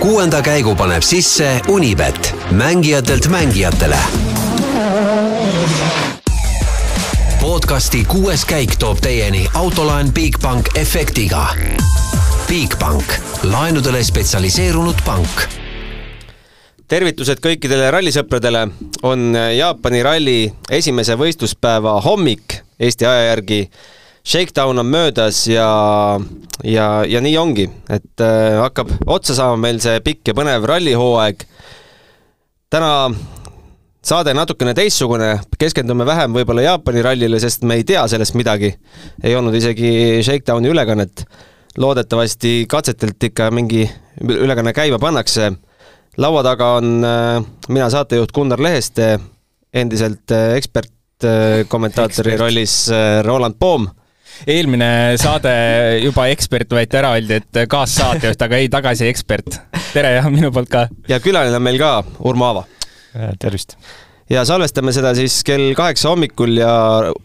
kuuenda käigu paneb sisse Unibet, mängijatelt mängijatele. podcasti kuues käik toob teieni autolaen Bigbank efektiga. Bigbank, laenudele spetsialiseerunud pank tervitused kõikidele rallisõpradele, on Jaapani ralli esimese võistluspäeva hommik Eesti aja järgi. Shakedown on möödas ja, ja, ja nii ongi, et äh, hakkab otsa saama meil see pikk ja põnev rallihooaeg. täna saade natukene teistsugune, keskendume vähem võib-olla Jaapani rallile, sest me ei tea sellest midagi. ei olnud isegi Shakedowni ülekannet. loodetavasti katsetelt ikka mingi ülekanne käima pannakse. laua taga on äh, mina, saatejuht Gunnar Leheste, endiselt äh, ekspert äh, kommentaatori rollis Roland Poom eelmine saade juba ekspert võeti ära, öeldi, et kaassaatejuht, aga ei, tagasi ekspert. tere ja minu poolt ka. ja külaline on meil ka Urmo Aava Äh, tervist! Ja salvestame seda siis kell kaheksa hommikul ja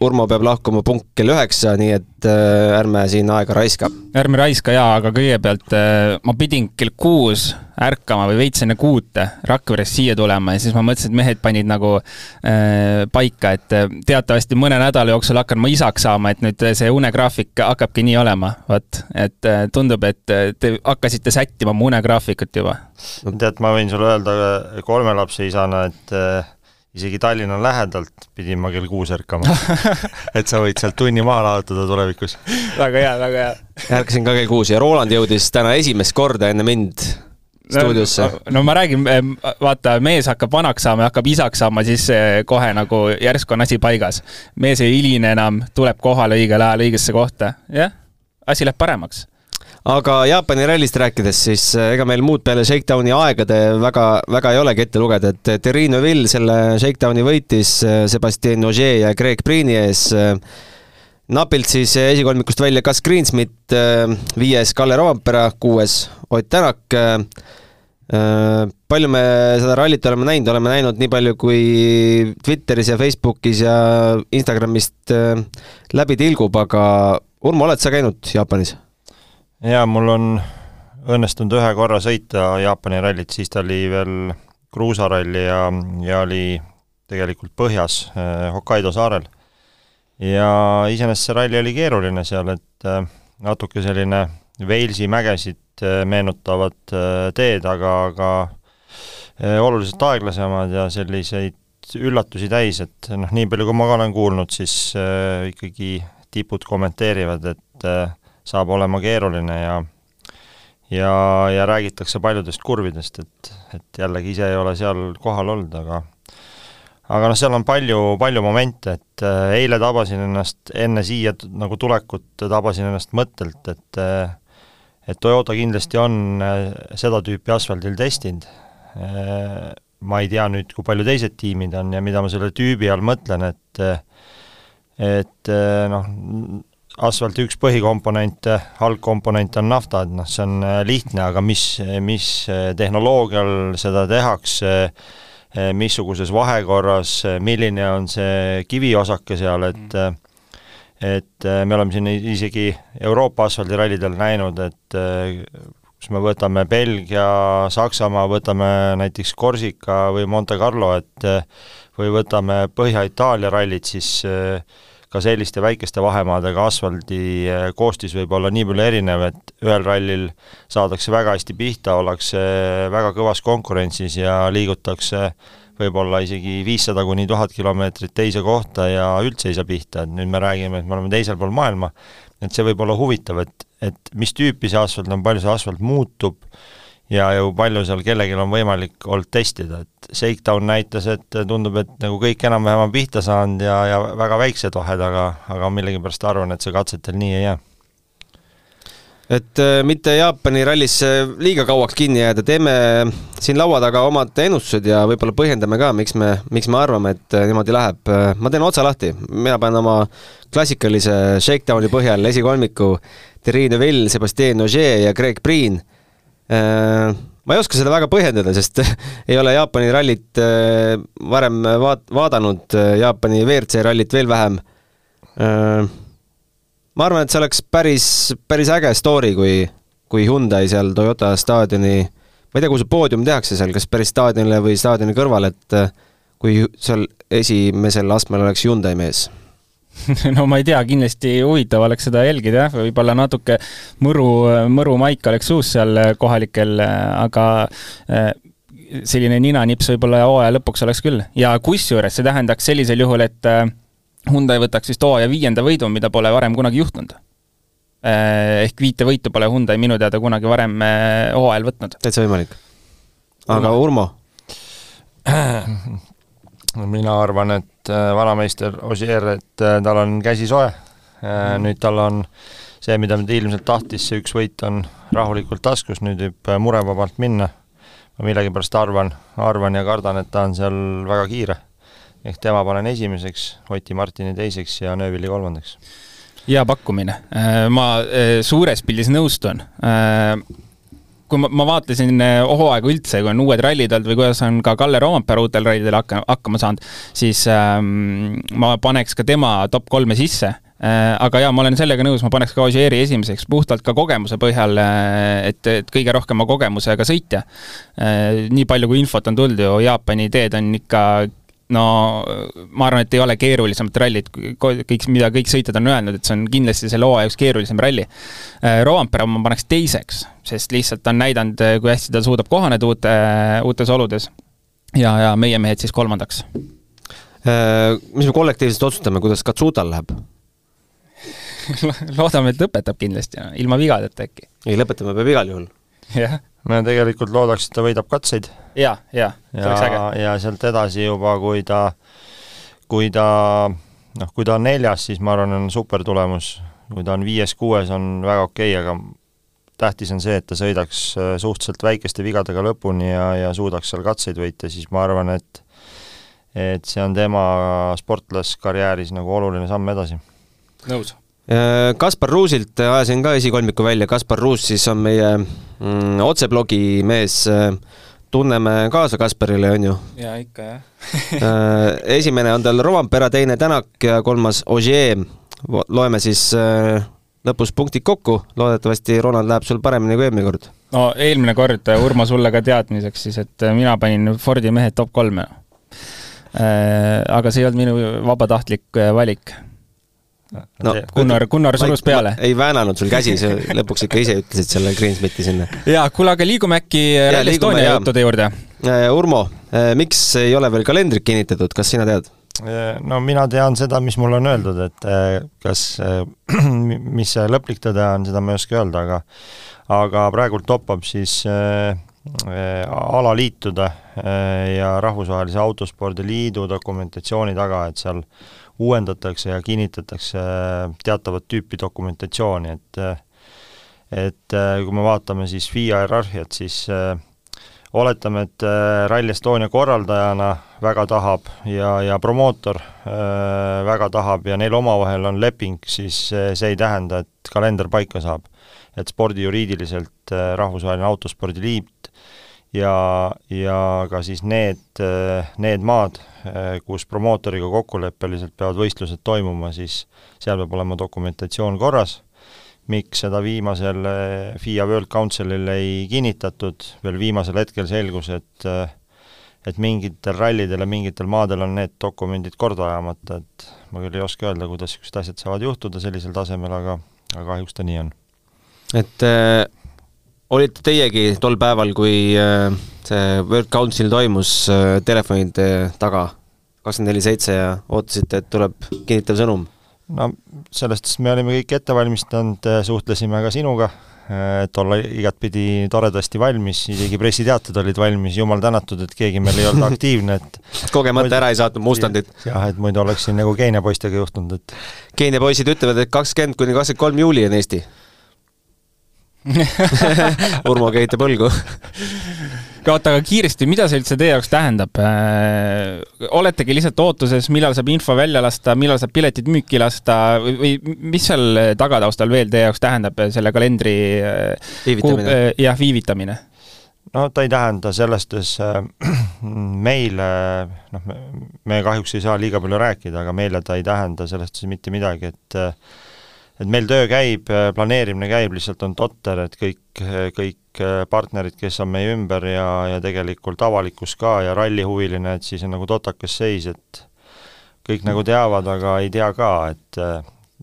Urmo peab lahkuma punkt kell üheksa, nii et äh, ärme siin aega raiska. ärme raiska jaa, aga kõigepealt äh, ma pidin kell kuus ärkama või veits enne kuute Rakverest siia tulema ja siis ma mõtlesin, et mehed panid nagu äh, paika, et teatavasti mõne nädala jooksul hakkan ma isaks saama, et nüüd see unegraafik hakkabki nii olema, vot. et tundub, et te hakkasite sättima mu unegraafikut juba. tead, ma võin sulle öelda kolme lapse isana, et isegi Tallinna lähedalt pidin ma kell kuus ärkama et sa võid sealt tunni maha laotada tulevikus. väga hea, väga hea. ärkasin ka kell kuus ja Roland jõudis täna esimest korda enne mind stuudiosse no,. no ma räägin, vaata, mees hakkab vanaks saama ja hakkab isaks saama, siis kohe nagu järsku on asi paigas. mees ei hiline enam, tuleb kohale õigel ajal õigesse kohta, jah, asi läheb paremaks aga Jaapani rallist rääkides, siis eh, ega meil muud peale Shakedowni aegade väga, väga ei olegi ette lugeda, et Terrine Vill selle Shakedowni võitis eh, Sebastian Ogier ja Greg Priini ees. napilt siis esikolmikust välja Gus Greensmit, viies Kalle Rovampere, kuues Ott Tänak. palju me seda rallit oleme näinud, oleme näinud nii palju, kui Twitteris ja Facebookis ja Instagramist läbi tilgub, aga Urmo, oled sa käinud Jaapanis? Jaa, mul on õnnestunud ühe korra sõita Jaapani rallit, siis ta oli veel kruusaralli ja, ja oli tegelikult põhjas eh, Hokkaido saarel. ja iseenesest see ralli oli keeruline seal, et eh, natuke selline Walesi mägesid eh, meenutavad eh, teed, aga, aga eh, oluliselt aeglasemad ja selliseid üllatusi täis, et noh, nii palju, kui ma ka olen kuulnud, siis äh, ikkagi tipud kommenteerivad, et äh, saab olema keeruline ja ja, ja räägitakse paljudest kurvidest, et, et jällegi ise ei ole seal kohal olnud, aga aga noh, seal on palju, palju momente, et äh, eile tabasin ennast enne siia nagu tulekut, tabasin ennast mõttelt, et äh, et Toyota kindlasti on äh, seda tüüpi asfaldil testinud. Ma ei tea nüüd, kui palju teised tiimid on ja mida ma selle tüübi all mõtlen, et et noh, asfalti üks põhikomponente, algkomponent on nafta, et noh, see on äh, lihtne, aga mis, mis äh, tehnoloogial seda tehakse, äh, missuguses vahekorras, milline on see kiviosake seal, et et me oleme siin isegi Euroopa asfaldirallidel näinud, et kus me võtame Belgia, Saksamaa, võtame näiteks Korsika või Monte Carlo, et või võtame Põhja-Itaalia rallid, siis äh, ka selliste väikeste vahemaadega asfaldi eh, koostis võib olla nii palju erinev, et ühel rallil saadakse väga hästi pihta, ollakse väga kõvas konkurentsis ja liigutakse võib-olla isegi viissada kuni tuhat kilomeetrit teise kohta ja üldse ei saa pihta, et nüüd me räägime, et me oleme teisel pool maailma, et see võib olla huvitav, et, et mis tüüpi see asfalt on, palju see asfalt muutub, ja ju palju seal kellelgi on võimalik olnud testida, et Shakedown näitas, et tundub, et nagu kõik enam-vähem on pihta saanud ja, ja väga väiksed vahed, aga, aga millegipärast arvan, et see katsetel nii ei jää. Et äh, mitte Jaapani rallisse liiga kauaks kinni jääda, teeme siin laua taga omad ennustused ja võib-olla põhjendame ka, miks me, miks me arvame, et äh, niimoodi läheb. ma teen otsa lahti, mina panen oma klassikalise Shakedowni põhjal esikolmiku Terrine Vill, Sebastian Ogier ja Greg Priin Äh, ma ei oska seda väga põhjendada, sest ei ole Jaapani rallit äh, varem vaat-, vaadanud, äh, Jaapani WRC rallit veel vähem. ma arvan, et see oleks päris, päris äge story, kui, kui Hyundai seal Toyota staadioni ma ei tea, kuhu see poodium tehakse seal, kas päris staadionile või staadioni kõrval, et äh, kui seal esimesel astmel oleks Hyundai mees no ma ei tea, kindlasti huvitav oleks seda jälgida jah, võib-olla natuke mõru, mõru maik oleks suus seal kohalikel, aga äh, selline ninanips võib-olla hooaja lõpuks oleks küll. ja kusjuures see tähendaks sellisel juhul, et äh, Hyundai võtaks vist hooaja viienda võidu, mida pole varem kunagi juhtunud. Äh, ehk viite võitu pole Hyundai minu teada kunagi varem hooajal võtnud. täitsa võimalik. aga Urmo? mina arvan, et äh, vanameister Ossier, et äh, tal on käsi soe. Äh, nüüd tal on see, mida ta ilmselt tahtis, see üks võit on rahulikult taskus, nüüd võib murevabalt minna. ma millegipärast arvan, arvan ja kardan, et ta on seal väga kiire. ehk tema panen esimeseks, Oti Martini teiseks ja Nöövili kolmandaks. hea pakkumine, ma suures pildis nõustun kui ma, ma vaatasin eh, hooaega üldse, kui on uued rallid olnud või kuidas on ka Kalle Roompere uutel rallidel hakka, hakkama saanud, siis ähm, ma paneks ka tema top kolme sisse äh,. aga jaa, ma olen sellega nõus, ma paneks ka Ogieri esimeseks puhtalt ka kogemuse põhjal, äh, et, et kõige rohkema kogemusega sõitja äh,. nii palju, kui infot on tulnud ju, Jaapani teed on ikka no ma arvan, et ei ole keerulisemat rallit, kõik, mida kõik sõitjad on öelnud, et see on kindlasti selle hooaja üks keerulisem ralli. Äh, Rovanpera ma paneks teiseks, sest lihtsalt ta on näidanud, äh, kui hästi ta suudab kohaneda uute, uutes oludes. ja, ja meie mehed siis kolmandaks. Äh, mis me kollektiivselt otsustame, kuidas Katsutal läheb loodame, et lõpetab kindlasti, ilma vigadeta äkki. ei, lõpetama peab igal juhul. jah me tegelikult loodaks, et ta võidab katseid. ja, ja, see oleks äge. ja sealt edasi juba, kui ta, kui ta noh, kui ta on neljas, siis ma arvan, on super tulemus. kui ta on viies-kuues, on väga okei okay,, aga tähtis on see, et ta sõidaks äh, suhteliselt väikeste vigadega lõpuni ja, ja suudaks seal katseid võita, siis ma arvan, et et see on tema sportlaskarjääris nagu oluline samm edasi. nõus Kaspar Ruusilt ajasin ka esikolmiku välja, Kaspar Ruus siis on meie mm, otseblogi mees, tunneme kaasa Kasparile, on ju? jaa, ikka jah äh, esimene on tal Rovampera, teine Tänak ja kolmas Ogier. loeme siis äh, lõpus punktid kokku, loodetavasti Ronald läheb sul paremini kui eelmine kord. no eelmine kord, Urmo, sulle ka teadmiseks siis, et mina panin Fordi mehed top kolme. aga see ei olnud minu vabatahtlik valik no Gunnar, Gunnar surus peale. ei väänanud sul käsi, sa lõpuks ikka ise ütlesid selle Greensmiti sinna. jaa, kuule, aga liigume äkki Rally Estonia juttude juurde. Äh, Urmo, äh, miks ei ole veel kalendrit kinnitatud, kas sina tead? Äh, no mina tean seda, mis mulle on öeldud, et kas, mis see lõplik tõde on, seda ma ei oska öelda, aga aga praegult toppab siis äh, alaliitude ja Rahvusvahelise Autospordi Liidu dokumentatsiooni taga, et seal uuendatakse ja kinnitatakse teatavat tüüpi dokumentatsiooni, et et kui me vaatame siis FIA hierarhiat, siis äh, oletame, et äh, Rally Estonia korraldajana väga tahab ja, ja promootor äh, väga tahab ja neil omavahel on leping, siis see ei tähenda, et kalender paika saab. et spordijuriidiliselt Rahvusvaheline Autospordiliit ja, ja ka siis need, need maad, kus promootoriga kokkuleppeliselt peavad võistlused toimuma, siis seal peab olema dokumentatsioon korras, miks seda viimasel FIA World Councilil ei kinnitatud, veel viimasel hetkel selgus, et et mingitel rallidel ja mingitel maadel on need dokumendid korda ajamata, et ma küll ei oska öelda, kuidas niisugused asjad saavad juhtuda sellisel tasemel, aga aga kahjuks ta nii on. et äh olite teiegi tol päeval, kui äh, see World Council toimus äh, telefonide taga kakskümmend neli seitse ja ootasite, et tuleb kinnitav sõnum? no sellest me olime kõik ette valmistanud, suhtlesime ka sinuga, et olla igatpidi toredasti valmis, isegi pressiteated olid valmis, jumal tänatud, et keegi meil ei olnud aktiivne, et kogemata muidu, ära ei saatnud mustandit. jah, et muidu oleks siin nagu Keenia poistega juhtunud, et Keenia poisid ütlevad, et kakskümmend kuni kakskümmend kolm juuli on Eesti Urmo kehitab õlgu oota, aga kiiresti, mida see üldse teie jaoks tähendab? Äh, oletegi lihtsalt ootuses, millal saab info välja lasta, millal saab piletid müüki lasta või, või mis seal tagataustal veel teie jaoks tähendab selle kalendri äh, viivitamine? jah, viivitamine? no ta ei tähenda selles suhtes äh, meile, noh, me kahjuks ei saa liiga palju rääkida, aga meile ta ei tähenda selles suhtes mitte midagi, et et meil töö käib, planeerimine käib, lihtsalt on totter, et kõik, kõik partnerid, kes on meie ümber ja, ja tegelikult avalikkus ka ja rallihuviline, et siis on nagu totakas seis, et kõik nagu teavad, aga ei tea ka, et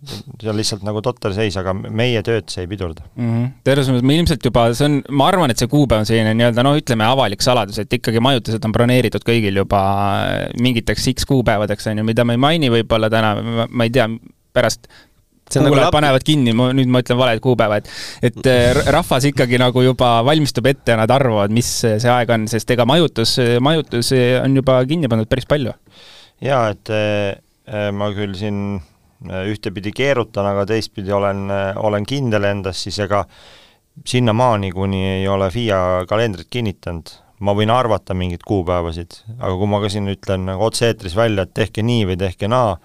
see on lihtsalt nagu totter seis, aga meie tööd see ei pidurda mm. -hmm. selles mõttes me ilmselt juba, see on, ma arvan, et see kuupäev on selline nii-öelda noh, ütleme avalik saladus, et ikkagi majutused on broneeritud kõigil juba mingiteks X kuupäevadeks, on ju, mida me ei maini võib-olla täna, ma ei tea, pärast kuulajad nagu lap... panevad kinni, ma nüüd ma ütlen valed kuupäevad, et äh, rahvas ikkagi nagu juba valmistub ette ja nad arvavad, mis see aeg on, sest ega majutus, majutus on juba kinni pandud päris palju. jaa, et äh, ma küll siin Äh, ühtepidi keerutan, aga teistpidi olen, äh, olen kindel endas, siis ega sinnamaani, kuni ei ole FIA kalendrit kinnitanud, ma võin arvata mingeid kuupäevasid, aga kui ma ka siin ütlen nagu otse-eetris välja, et tehke nii või tehke naa,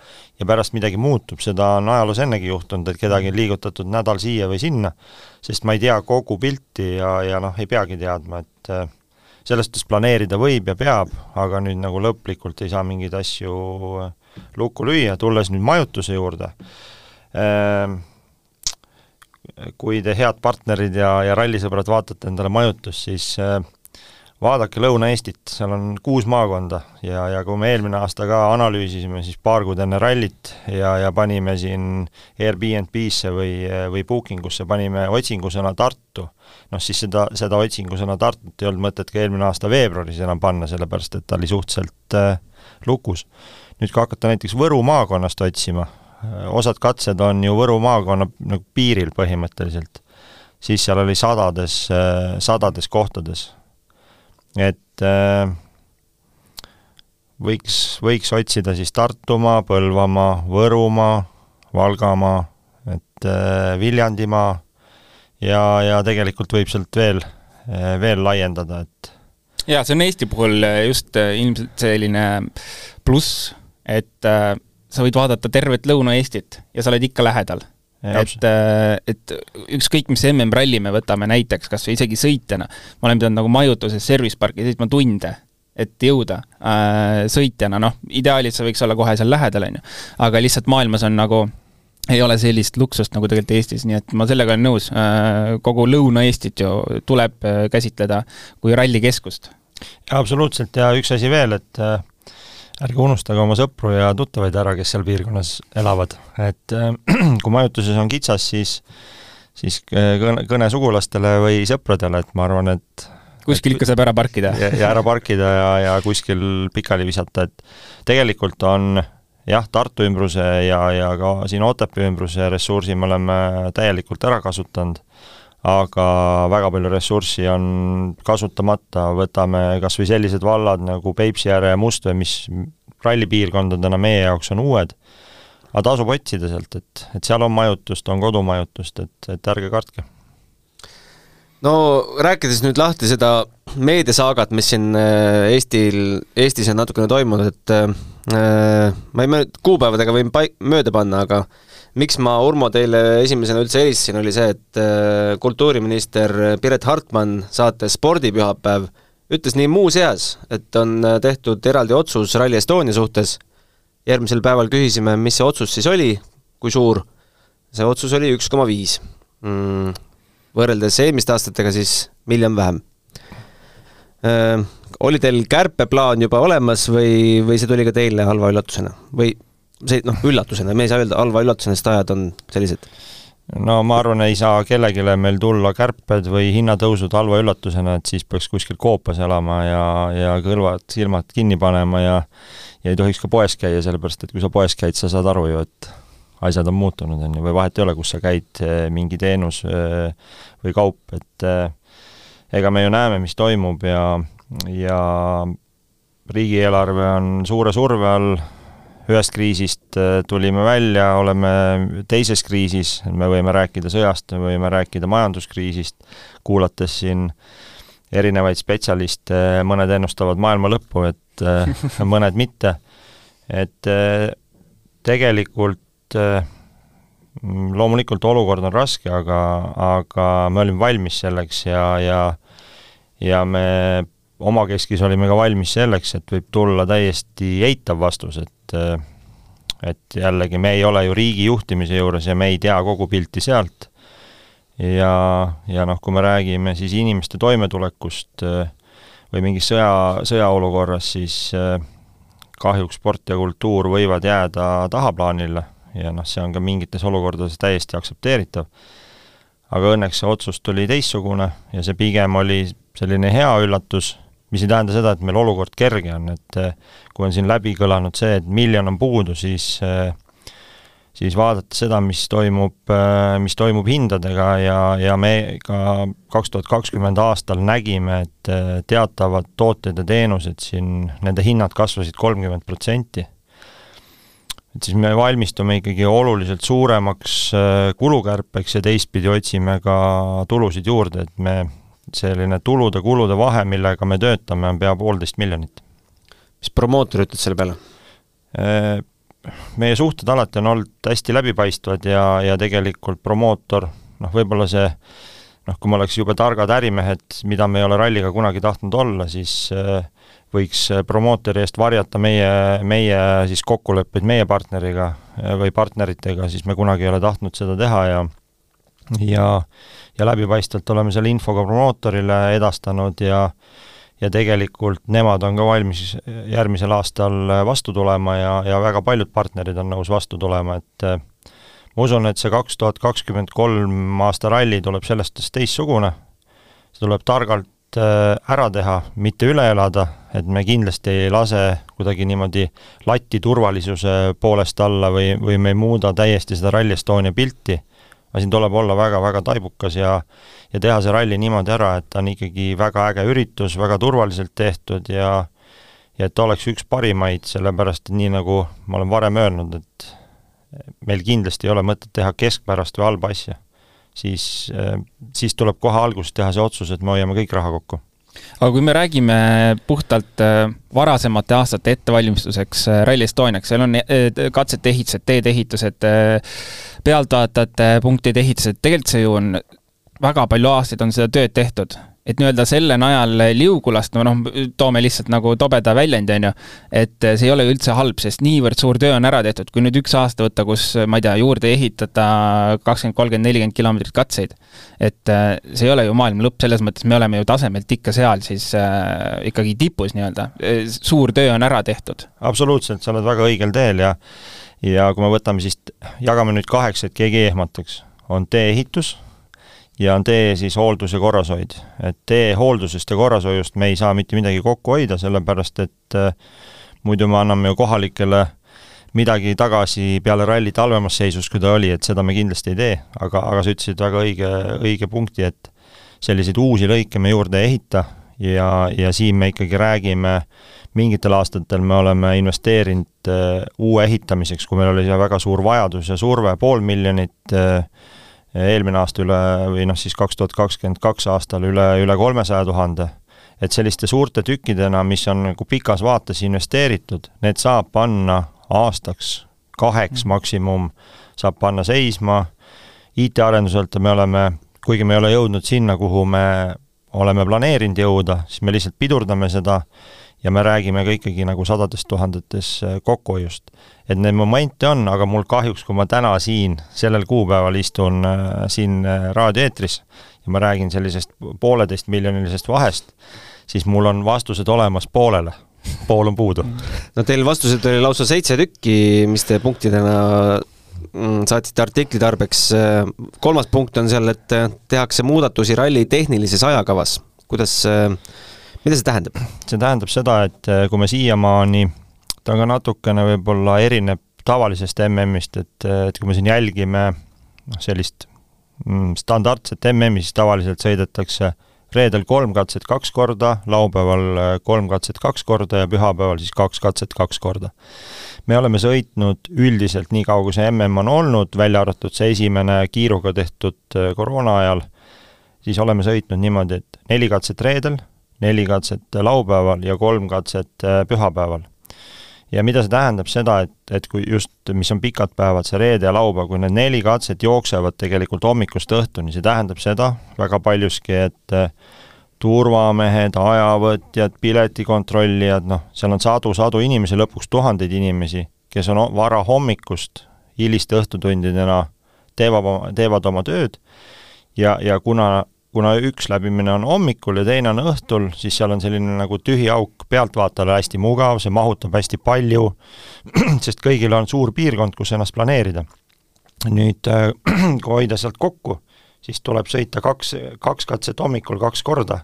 ja pärast midagi muutub, seda on ajaloos ennegi juhtunud, et kedagi on liigutatud nädal siia või sinna, sest ma ei tea kogu pilti ja, ja noh, ei peagi teadma, et äh, selles suhtes planeerida võib ja peab, aga nüüd nagu lõplikult ei saa mingeid asju äh, lukku lüüa, tulles nüüd majutuse juurde, ehm, kui te head partnerid ja, ja rallisõbrad vaatate endale majutust, siis eh, vaadake Lõuna-Eestit, seal on kuus maakonda ja, ja kui me eelmine aasta ka analüüsisime, siis paar kuud enne rallit ja, ja panime siin Airbnb-sse või, või booking usse, panime otsingusõna Tartu, noh siis seda, seda otsingusõna Tartut ei olnud mõtet ka eelmine aasta veebruaris enam panna, sellepärast et ta oli suhteliselt äh, lukus. Nüüd kui hakata näiteks Võru maakonnast otsima, osad katsed on ju Võru maakonna nagu piiril põhimõtteliselt, siis seal oli sadades, sadades kohtades. Et äh, võiks, võiks otsida siis Tartumaa, Põlvamaa, Võrumaa, Valgamaa, et äh, Viljandimaa ja, ja tegelikult võib sealt veel, veel laiendada, et jaa, see on Eesti puhul just ilmselt selline pluss, et äh, sa võid vaadata tervet Lõuna-Eestit ja sa oled ikka lähedal. Et, äh, et ükskõik, mis MM-ralli me võtame näiteks, kas või isegi sõitjana, ma olen pidanud nagu majutuses service parki sõitma tunde, et jõuda äh, sõitjana, noh, ideaalis sa võiks olla kohe seal lähedal, on ju. aga lihtsalt maailmas on nagu ei ole sellist luksust nagu tegelikult Eestis, nii et ma sellega olen nõus, äh, kogu Lõuna-Eestit ju tuleb äh, käsitleda kui rallikeskust. absoluutselt ja üks asi veel, et ärge unustage oma sõpru ja tuttavaid ära, kes seal piirkonnas elavad, et äh, kui majutuses on kitsas, siis siis äh, kõne, kõne sugulastele või sõpradele, et ma arvan, et kuskil ikka saab ära parkida. ja, ja ära parkida ja, ja kuskil pikali visata, et tegelikult on jah, Tartu ümbruse ja, ja ka siin Otepää ümbruse ressursi me oleme täielikult ära kasutanud aga väga palju ressurssi on kasutamata, võtame kas või sellised vallad nagu Peipsiääre ja Mustvee, mis rallipiirkondadena meie jaoks on uued, aga tasub otsida sealt, et, et seal on majutust, on kodumajutust, et, et ärge kartke. no rääkides nüüd lahti seda meediasaagat, mis siin äh, Eestil, Eestis on natukene toimunud, et äh, ma ei mäleta, kuupäevadega võin paik-, mööda panna, aga äh, miks ma, Urmo, teile esimesena üldse helistasin, oli see, et äh, kultuuriminister Piret Hartman saates Spordipühapäev ütles nii muuseas, et on äh, tehtud eraldi otsus Rally Estonia suhtes, järgmisel päeval küsisime, mis see otsus siis oli, kui suur, see otsus oli üks koma viis. Mm, võrreldes eelmiste aastatega siis miljon vähem. Äh, oli teil kärpeplaan juba olemas või, või see tuli ka teile halva üllatusena või see noh, üllatusena, me ei saa öelda halva üllatusena, sest ajad on sellised. no ma arvan, ei saa kellelegi meil tulla kärped või hinnatõusud halva üllatusena, et siis peaks kuskil koopas elama ja, ja kõrvad-silmad kinni panema ja ja ei tohiks ka poes käia, sellepärast et kui sa poes käid, sa saad aru ju, et asjad on muutunud, on ju, või vahet ei ole, kus sa käid, mingi teenus või kaup, et ega me ju näeme, mis toimub ja, ja riigieelarve on suure surve all, ühest kriisist äh, tulime välja, oleme teises kriisis, me võime rääkida sõjast, me võime rääkida majanduskriisist, kuulates siin erinevaid spetsialiste, mõned ennustavad maailma lõppu, et äh, mõned mitte. et äh, tegelikult loomulikult olukord on raske, aga, aga me olime valmis selleks ja, ja ja me omakeskis olime ka valmis selleks, et võib tulla täiesti eitav vastus, et et jällegi, me ei ole ju riigi juhtimise juures ja me ei tea kogu pilti sealt. ja, ja noh, kui me räägime siis inimeste toimetulekust äh, või mingis sõja, sõjaolukorras, siis äh, kahjuks sport ja kultuur võivad jääda tahaplaanile ja noh, see on ka mingites olukordades täiesti aktsepteeritav. aga õnneks see otsus tuli teistsugune ja see pigem oli selline hea üllatus mis ei tähenda seda, et meil olukord kerge on, et eh, kui on siin läbi kõlanud see, et miljon on puudu, siis eh, siis vaadata seda, mis toimub, eh, mis toimub hindadega ja, ja me ka kaks tuhat kakskümmend aastal nägime, et teatavad tooted ja teenused siin, nende hinnad kasvasid kolmkümmend protsenti. et siis me valmistume ikkagi oluliselt suuremaks kulukärpeks ja teistpidi otsime ka tulusid juurde, et me selline tulude-kulude vahe, millega me töötame, on pea poolteist miljonit. mis promootor ütleb selle peale? Äh, meie suhted alati on olnud hästi läbipaistvad ja, ja tegelikult promootor, noh, võib-olla see noh, kui me oleks jube targad ärimehed, mida me ei ole ralliga kunagi tahtnud olla, siis äh, võiks promootori eest varjata meie, meie siis kokkuleppeid meie partneriga äh, või partneritega, siis me kunagi ei ole tahtnud seda teha ja ja ja läbipaistvalt oleme selle info ka promootorile edastanud ja ja tegelikult nemad on ka valmis järgmisel aastal vastu tulema ja, ja väga paljud partnerid on nõus vastu tulema, et äh, ma usun, et see kaks tuhat kakskümmend kolm aasta ralli tuleb selles suhtes teistsugune, see tuleb targalt äh, ära teha, mitte üle elada, et me kindlasti ei lase kuidagi niimoodi lati turvalisuse poolest alla või, või me ei muuda täiesti seda Rally Estonia pilti aga siin tuleb olla väga-väga taibukas ja ja teha see ralli niimoodi ära, et ta on ikkagi väga äge üritus, väga turvaliselt tehtud ja ja et ta oleks üks parimaid, sellepärast et nii, nagu ma olen varem öelnud, et meil kindlasti ei ole mõtet teha keskpärast või halba asja. siis, siis tuleb kohe alguses teha see otsus, et me hoiame kõik raha kokku aga kui me räägime puhtalt äh, varasemate aastate ettevalmistuseks äh, Rally Estoniaks, seal on äh, katsete ehitused, teedeehitused, pealtvaatajate punktide ehitused, tegelikult see ju on, väga palju aastaid on seda tööd tehtud. et nii-öelda selle najal liugu lasta, noh, toome lihtsalt nagu tobeda väljendi, on ju, et see ei ole üldse halb, sest niivõrd suur töö on ära tehtud, kui nüüd üks aasta võtta, kus ma ei tea, juurde ehitada kakskümmend, kolmkümmend, nelikümmend kilomeetrit katseid, et äh, see ei ole ju maailma lõpp, selles mõttes me oleme ju tasemelt ikka seal siis äh, ikkagi tipus nii-öelda, suur töö on ära tehtud. absoluutselt, sa oled väga õigel teel ja ja kui me võtame siis, jagame nüüd kaheks, et keegi ei ehmataks, on tee-ehitus ja on tee siis hooldus ja korrashoid. et tee hooldusest ja korrashoiust me ei saa mitte midagi kokku hoida, sellepärast et äh, muidu me anname ju kohalikele midagi tagasi peale rallit halvemas seisus, kui ta oli, et seda me kindlasti ei tee, aga, aga sa ütlesid väga õige, õige punkti, et selliseid uusi lõike me juurde ei ehita ja, ja siin me ikkagi räägime, mingitel aastatel me oleme investeerinud äh, uue ehitamiseks, kui meil oli väga suur vajadus ja surve, pool miljonit äh, eelmine aasta üle, või noh, siis kaks tuhat kakskümmend kaks aastal üle, üle kolmesaja tuhande. et selliste suurte tükkidena, mis on nagu pikas vaates investeeritud, need saab panna aastaks, kaheks mm. maksimum, saab panna seisma, IT-arenduselt me oleme, kuigi me ei ole jõudnud sinna, kuhu me oleme planeerinud jõuda, siis me lihtsalt pidurdame seda ja me räägime ka ikkagi nagu sadades tuhandetes äh, kokkuhoiust. et neid momente on, aga mul kahjuks, kui ma täna siin, sellel kuupäeval istun äh, siin äh, raadioeetris ja ma räägin sellisest pooleteist miljonilisest vahest, siis mul on vastused olemas poolele, pool on puudu. no teil vastused oli lausa seitse tükki, mis te punktidena mm, saatsite artikli tarbeks. kolmas punkt on seal, et tehakse muudatusi ralli tehnilises ajakavas. kuidas mida see tähendab? see tähendab seda, et äh, kui me siiamaani, ta ka natukene võib-olla erineb tavalisest MM-ist, et, äh, et kui me siin jälgime noh, sellist mm, standardset MM-i, siis tavaliselt sõidetakse reedel kolm katset kaks korda, laupäeval äh, kolm katset kaks korda ja pühapäeval siis kaks katset kaks korda. me oleme sõitnud üldiselt nii kaua, kui see MM on olnud, välja arvatud see esimene kiiruga tehtud koroona ajal, siis oleme sõitnud niimoodi, et neli katset reedel, neli katset laupäeval ja kolm katset äh, pühapäeval. ja mida see tähendab, seda, et, et kui just, mis on pikad päevad, see reede ja laupäev, kui need neli katset jooksevad tegelikult hommikust õhtuni, see tähendab seda väga paljuski, et äh, turvamehed, ajavõtjad, piletikontrollijad, noh, seal on sadu-sadu inimesi, lõpuks tuhandeid inimesi, kes on varahommikust hiliste õhtutundidena, teevad, teevad oma tööd ja, ja kuna, kuna üks läbimine on hommikul ja teine on õhtul, siis seal on selline nagu tühi auk pealtvaatajale hästi mugav, see mahutab hästi palju, sest kõigil on suur piirkond, kus ennast planeerida. nüüd äh, kui hoida sealt kokku, siis tuleb sõita kaks, kaks katset hommikul kaks korda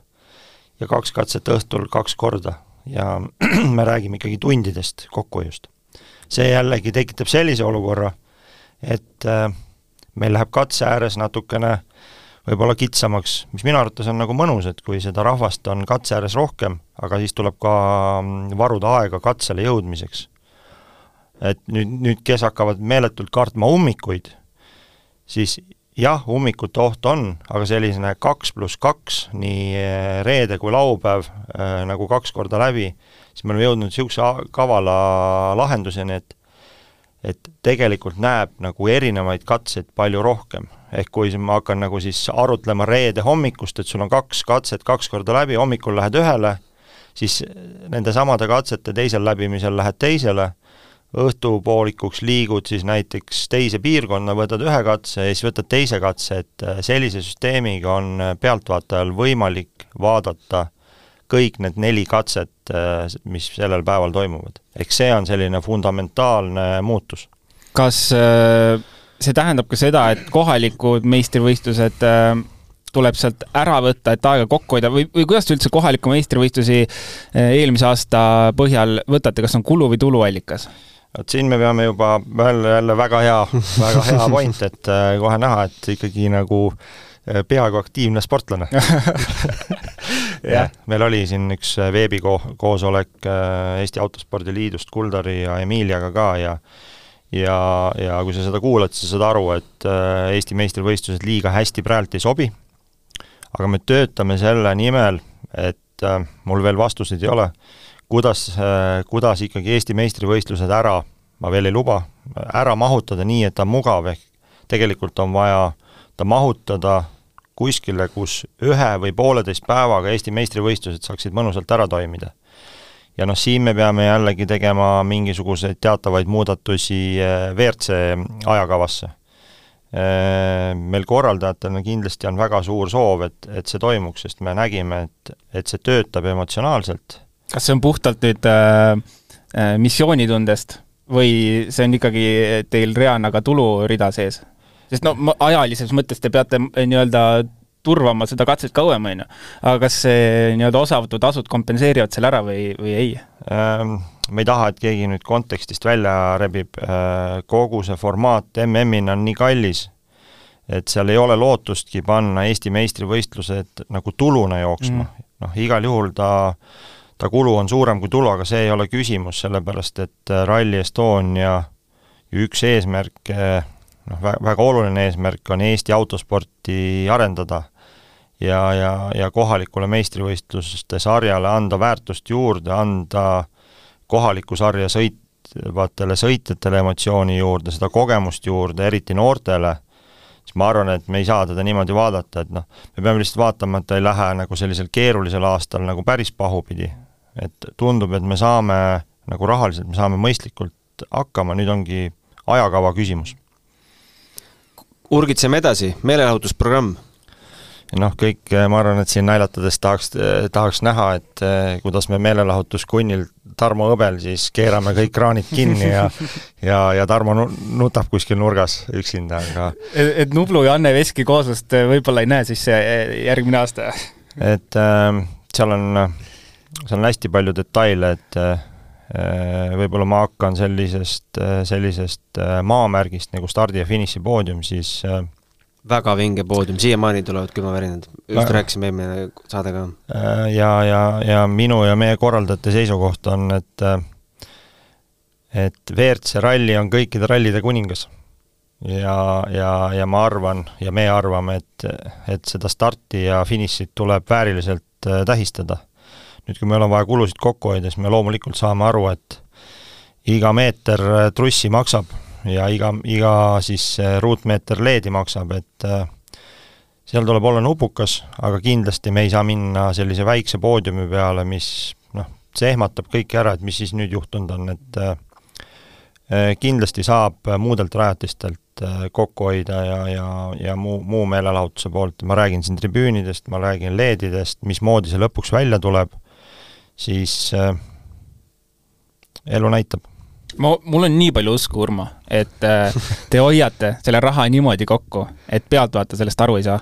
ja kaks katset õhtul kaks korda ja me räägime ikkagi tundidest kokkuhoiust. see jällegi tekitab sellise olukorra, et äh, meil läheb katse ääres natukene võib-olla kitsamaks, mis minu arvates on nagu mõnus, et kui seda rahvast on katse ääres rohkem, aga siis tuleb ka mm, varuda aega katsele jõudmiseks. et nüüd, nüüd kes hakkavad meeletult kartma ummikuid, siis jah, ummikute oht on, aga selline kaks pluss kaks, nii eh, reede kui laupäev äh, nagu kaks korda läbi, siis me oleme jõudnud niisuguse kavala lahenduseni, et et tegelikult näeb nagu erinevaid katseid palju rohkem. ehk kui ma hakkan nagu siis arutlema reede hommikust, et sul on kaks katset kaks korda läbi, hommikul lähed ühele, siis nende samade katsete teisel läbimisel lähed teisele, õhtupoolikuks liigud siis näiteks teise piirkonna, võtad ühe katse ja siis võtad teise katse, et äh, sellise süsteemiga on äh, pealtvaatajal võimalik vaadata kõik need neli katset, äh, mis sellel päeval toimuvad. ehk see on selline fundamentaalne muutus. kas see tähendab ka seda, et kohalikud meistrivõistlused tuleb sealt ära võtta, et aega kokku hoida või, või kuidas te üldse kohaliku meistrivõistlusi eelmise aasta põhjal võtate, kas on kulu- või tuluallikas? vot siin me peame juba jälle, jälle väga hea, väga hea point, et äh, kohe näha, et ikkagi nagu äh, peaaegu aktiivne sportlane jah, meil oli siin üks äh, veebikoosolek Eesti Autospordi Liidust Kuldari ja Emiliaga ka ja ja, ja kui sa seda kuulad, siis sa saad aru, et Eesti meistrivõistlused liiga hästi praegu ei sobi, aga me töötame selle nimel, et mul veel vastuseid ei ole kuidas, äh, kuidas ikkagi Eesti meistrivõistlused ära, ma veel ei luba, ära mahutada nii, et ta on mugav, ehk tegelikult on vaja ta mahutada kuskile, kus ühe või pooleteist päevaga Eesti meistrivõistlused saaksid mõnusalt ära toimida. ja noh, siin me peame jällegi tegema mingisuguseid teatavaid muudatusi äh, WRC ajakavasse. Äh, meil korraldajatena kindlasti on väga suur soov, et, et see toimuks, sest me nägime, et, et see töötab emotsionaalselt kas see on puhtalt nüüd äh, missioonitundest või see on ikkagi teil reaalne ka tulurida sees? Sest no ajalises mõttes te peate äh, nii-öelda turvama seda katset kauem, on ju. aga kas see nii-öelda osavõtutasud kompenseerivad selle ära või, või ei ähm,? Me ei taha, et keegi nüüd kontekstist välja rebib äh,, kogu see formaat MM-ina on nii kallis, et seal ei ole lootustki panna Eesti meistrivõistlused nagu tuluna jooksma mm., noh igal juhul ta ta kulu on suurem kui tulu, aga see ei ole küsimus, sellepärast et äh, Rally Estonia üks eesmärk, äh, noh, väga oluline eesmärk on Eesti autosporti arendada ja, ja, ja kohalikule meistrivõistluste sarjale anda väärtust juurde, anda kohaliku sarja sõitvatele sõitjatele emotsiooni juurde, seda kogemust juurde, eriti noortele, siis ma arvan, et me ei saa teda niimoodi vaadata, et noh, me peame lihtsalt vaatama, et ta ei lähe nagu sellisel keerulisel aastal nagu päris pahupidi, et tundub, et me saame nagu rahaliselt, me saame mõistlikult hakkama, nüüd ongi ajakava küsimus. Urgitseme edasi, meelelahutusprogramm noh, kõik, ma arvan, et siin naljatades tahaks, tahaks näha, et eh, kuidas me meelelahutuskunnil Tarmo Hõbel siis keerame kõik kraanid kinni ja ja, ja Tarmo nutab kuskil nurgas üksinda, aga et, et Nublu ja Anne Veski kooslust võib-olla ei näe siis järgmine aasta? et äh, seal on seal on hästi palju detaile, et äh, võib-olla ma hakkan sellisest, äh, sellisest äh, maamärgist nagu stardi ja finiši poodium, siis väga vinge poodium, siiamaani tulevad külmavärinad, just rääkisime eelmine saade ka. Ja, ja, ja minu ja meie korraldajate seisukoht on, et et WRC ralli on kõikide rallide kuningas. ja, ja, ja ma arvan ja me arvame, et, et seda starti ja finišit tuleb vääriliselt tähistada nüüd, kui meil on vaja kulusid kokku hoida, siis me loomulikult saame aru, et iga meeter äh, trussi maksab ja iga, iga siis äh, ruutmeeter leedi maksab, et äh, seal tuleb olla nupukas, aga kindlasti me ei saa minna sellise väikse poodiumi peale, mis noh, see ehmatab kõiki ära, et mis siis nüüd juhtunud on, et kindlasti saab muudelt rajatistelt kokku hoida ja, ja, ja muu, muu meelelahutuse poolt, ma räägin siin tribüünidest, ma räägin LED-idest, mismoodi see lõpuks välja tuleb, siis äh, elu näitab. Ma, mul on nii palju usku, Urmo, et te hoiate selle raha niimoodi kokku, et pealtvaataja sellest aru ei saa.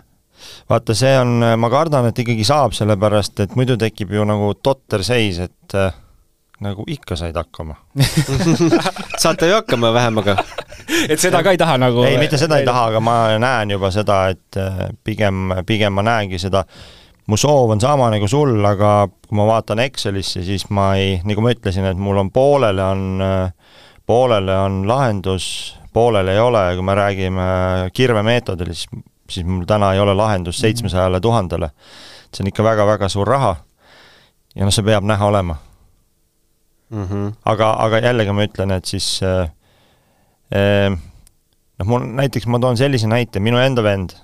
Vaata, see on, ma kardan, et ikkagi saab, sellepärast et muidu tekib ju nagu totter seis, et äh, nagu ikka said hakkama. Saate ju hakkama vähemaga. Et seda ka ei taha nagu ei, mitte seda ei taha, aga ma näen juba seda, et äh, pigem, pigem ma näengi seda, mu soov on sama nagu sul, aga kui ma vaatan Excelisse, siis ma ei, nagu ma ütlesin, et mul on poolele on, poolele on lahendus, poolele ei ole, kui me räägime kirvemeetodil, siis siis mul täna ei ole lahendust mhm. seitsmesajale tuhandele. see on ikka väga-väga suur raha ja noh, see peab näha olema mm. -hmm. aga, aga jällegi ma ütlen, et siis äh, äh, noh, mul näiteks, ma toon sellise näite, minu enda vend,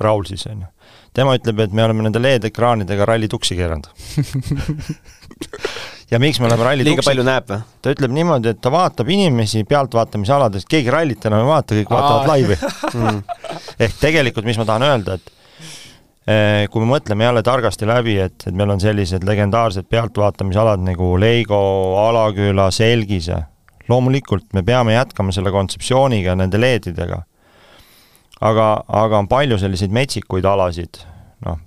Raul siis, on ju, tema ütleb, et me oleme nende LED-ekraanidega ralli tuksi keeranud ja miks me oleme ralli liiga tuksi... palju näeb või? ta ütleb niimoodi, et ta vaatab inimesi pealtvaatamisaladest, keegi rallit enam ei vaata, kõik vaatavad laivi mm. ehk tegelikult, mis ma tahan öelda, et eh, kui me mõtleme jälle targasti läbi, et, et meil on sellised legendaarsed pealtvaatamisalad nagu Leigo, Alaküla, Selgise, loomulikult me peame jätkama selle kontseptsiooniga, nende LED-idega. Aga, aga on palju selliseid metsikuid alasid, noh,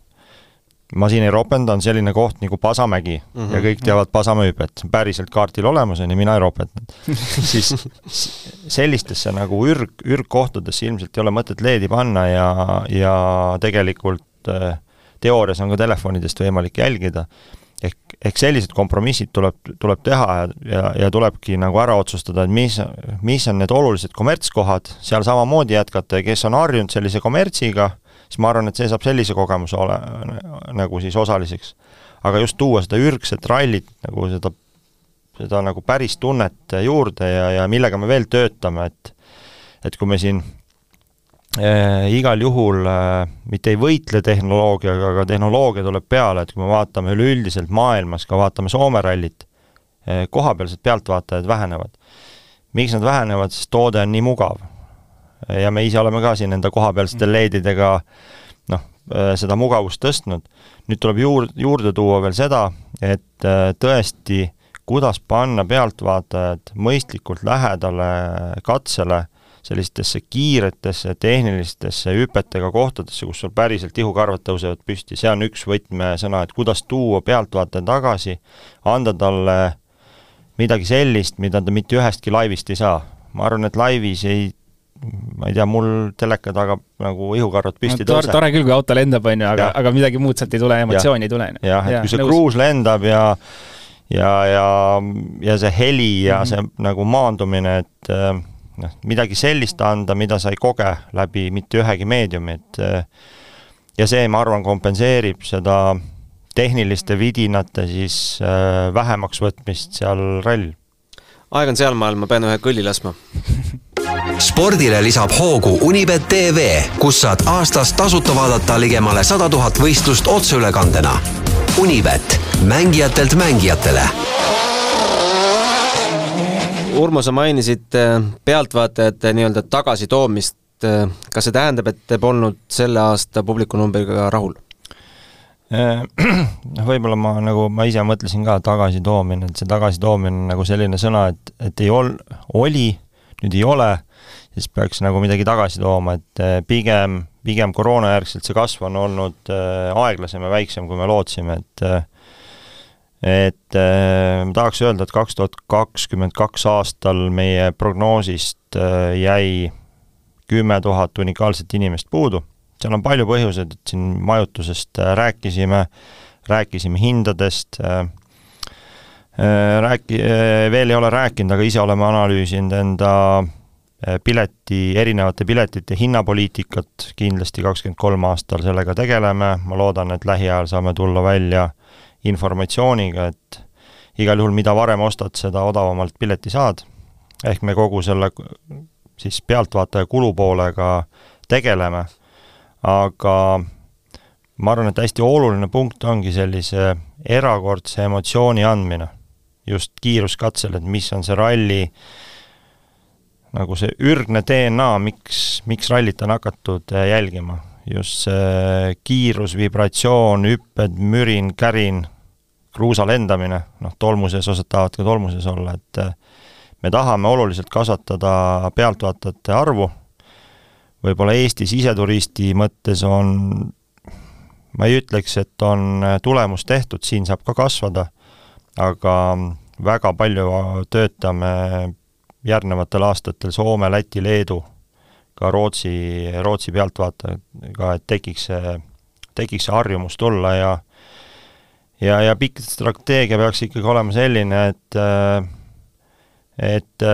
ma siin ei ropenda, on selline koht nagu Pasamägi mm -hmm. ja kõik teavad Pasamäe hüpet, päriselt kaardil olemas on ja mina ei ropendanud. Siis sellistesse nagu ürg, ürgkohtadesse ilmselt ei ole mõtet LED-i panna ja, ja tegelikult äh, teoorias on ka telefonidest võimalik jälgida, ehk, ehk sellised kompromissid tuleb, tuleb teha ja, ja, ja tulebki nagu ära otsustada, et mis, mis on need olulised kommertskohad, seal samamoodi jätkata ja kes on harjunud sellise kommertsiga, siis ma arvan, et see saab sellise kogemuse ole, nagu siis osaliseks. aga just tuua seda ürgset rallit, nagu seda, seda nagu päris tunnet juurde ja, ja millega me veel töötame, et et kui me siin igal juhul äh, mitte ei võitle tehnoloogiaga, aga tehnoloogia tuleb peale, et kui me vaatame üleüldiselt maailmas, ka vaatame Soome rallit äh,, kohapealsed pealtvaatajad vähenevad. miks nad vähenevad, sest toode on nii mugav ja me ise oleme ka siin enda kohapealsete mm. LED-idega noh, äh, seda mugavust tõstnud. nüüd tuleb juur-, juurde tuua veel seda, et äh, tõesti, kuidas panna pealtvaatajad mõistlikult lähedale katsele sellistesse kiiretesse tehnilistesse hüpetega kohtadesse, kus sul päriselt ihukarvad tõusevad püsti, see on üks võtmesõna, et kuidas tuua pealtvaataja tagasi, anda talle midagi sellist, mida ta mitte ühestki laivist ei saa. ma arvan, et laivis ei ma ei tea, mul teleka taga nagu ihukarvad püsti no, tõuseb. tore küll, kui auto lendab, on ju, aga, aga midagi muud sealt ei tule, emotsiooni ei tule. jah, et kui see kruus lendab ja ja, ja, ja see heli ja mm -hmm. see nagu maandumine, et eh, noh, midagi sellist anda, mida sa ei koge läbi mitte ühegi meediumi, et ja see, ma arvan, kompenseerib seda tehniliste vidinate siis äh, vähemaks võtmist seal rall. aeg on sealmaal, ma pean ühe kõlli laskma spordile lisab hoogu Unibet tv, kus saad aastas tasuta vaadata ligemale sada tuhat võistlust otseülekandena. Unibet, mängijatelt mängijatele. Urmo, sa mainisid äh, pealtvaatajate nii-öelda tagasitoomist. Äh, kas see tähendab, et te polnud selle aasta publikunumbriga rahul? Noh, võib-olla ma nagu, ma ise mõtlesin ka tagasitoomine, et see tagasitoomine on nagu selline sõna, et, et ei ol-, oli, nüüd ei ole siis peaks nagu midagi tagasi tooma, et pigem, pigem koroonajärgselt see kasv on olnud aeglasem ja väiksem, kui me lootsime, et et ma tahaks öelda, et kaks tuhat kakskümmend kaks aastal meie prognoosist jäi kümme tuhat unikaalset inimest puudu. seal on palju põhjuseid, et siin majutusest rääkisime, rääkisime hindadest, rääki-, veel ei ole rääkinud, aga ise oleme analüüsinud enda Äh, pileti, erinevate piletite hinnapoliitikat, kindlasti kakskümmend kolm aastal sellega tegeleme, ma loodan, et lähiajal saame tulla välja informatsiooniga, et igal juhul, mida varem ostad, seda odavamalt pileti saad, ehk me kogu selle siis pealtvaataja kulupoolega tegeleme, aga ma arvan, et hästi oluline punkt ongi sellise erakordse emotsiooni andmine. Just kiiruskatsel, et mis on see ralli, nagu see ürgne DNA, miks, miks rallit on hakatud jälgima. Just see kiirus, vibratsioon, hüpped, mürin, kärin, kruusa lendamine, noh, tolmuses, osad tahavad ka tolmuses olla, et äh, me tahame oluliselt kasvatada pealtvaatajate arvu, võib-olla Eesti siseturisti mõttes on, ma ei ütleks, et on äh, tulemus tehtud, siin saab ka kasvada, aga väga palju töötame järgnevatel aastatel Soome, Läti, Leedu, ka Rootsi, Rootsi pealtvaatajaga, et tekiks see, tekiks see harjumus tulla ja ja, ja pikk strateegia peaks ikkagi olema selline, et et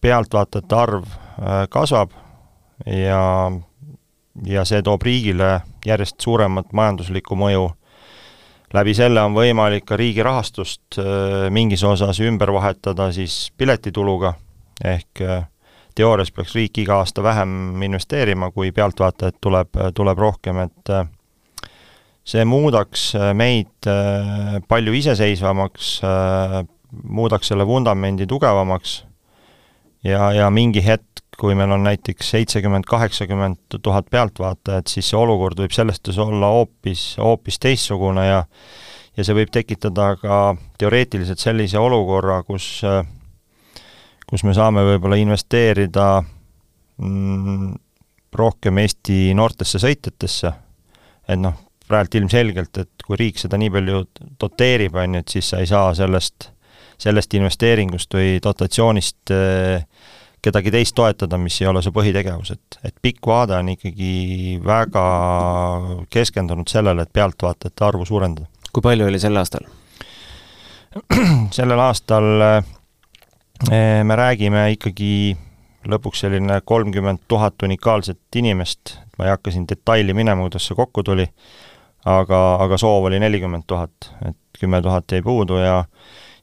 pealtvaatajate arv äh, kasvab ja, ja see toob riigile järjest suuremat majanduslikku mõju. läbi selle on võimalik ka riigi rahastust äh, mingis osas ümber vahetada siis piletituluga ehk äh, teoorias peaks riik iga aasta vähem investeerima, kui pealtvaatajaid tuleb, tuleb rohkem, et äh, see muudaks äh, meid palju iseseisvamaks, muudaks selle vundamendi tugevamaks. Ja, ja mingi hetk, kui meil on näiteks seitsekümmend, kaheksakümmend tuhat pealtvaatajat, siis see olukord võib selles suhtes olla hoopis, hoopis teistsugune ja ja see võib tekitada ka teoreetiliselt sellise olukorra, kus äh, kus me saame võib-olla investeerida mm, rohkem Eesti noortesse sõitjatesse, et noh, praegu ilmselgelt, et kui riik seda nii palju doteerib, on ju, et siis sa ei saa sellest, sellest investeeringust või dotatsioonist eh, kedagi teist toetada, mis ei ole su põhitegevus, et, et pikk vaade on ikkagi väga keskendunud sellele, et pealtvaatajate arvu suurendada. kui palju oli sel aastal? sellel aastal äh, me räägime ikkagi lõpuks selline kolmkümmend tuhat unikaalset inimest, ma ei hakka siin detaili minema, kuidas see kokku tuli, aga, aga soov oli nelikümmend tuhat, et kümme tuhat jäi puudu ja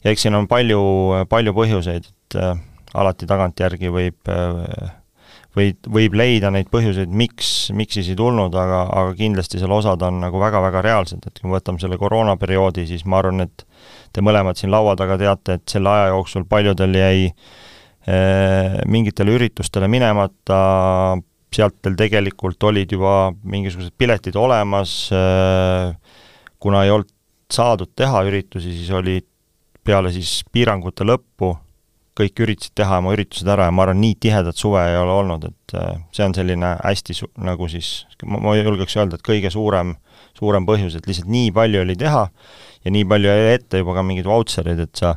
ja eks siin on palju, palju põhjuseid, et äh, alati tagantjärgi võib äh, võib, võib leida neid põhjuseid, miks, miks siis ei tulnud, aga, aga kindlasti seal osad on nagu väga-väga reaalsed, et kui me võtame selle koroonaperioodi, siis ma arvan, et te mõlemad siin laua taga teate, et selle aja jooksul paljudel jäi eh, mingitele üritustele minemata, sealt teil tegelikult olid juba mingisugused piletid olemas eh,, kuna ei olnud saadud teha üritusi, siis olid peale siis piirangute lõppu kõik üritasid teha oma üritused ära ja ma arvan, nii tihedat suve ei ole olnud, et eh, see on selline hästi su-, nagu siis, ma julgeks öelda, et kõige suurem, suurem põhjus, et lihtsalt nii palju oli teha ja nii palju jäi ette juba ka mingeid vautšereid, et sa,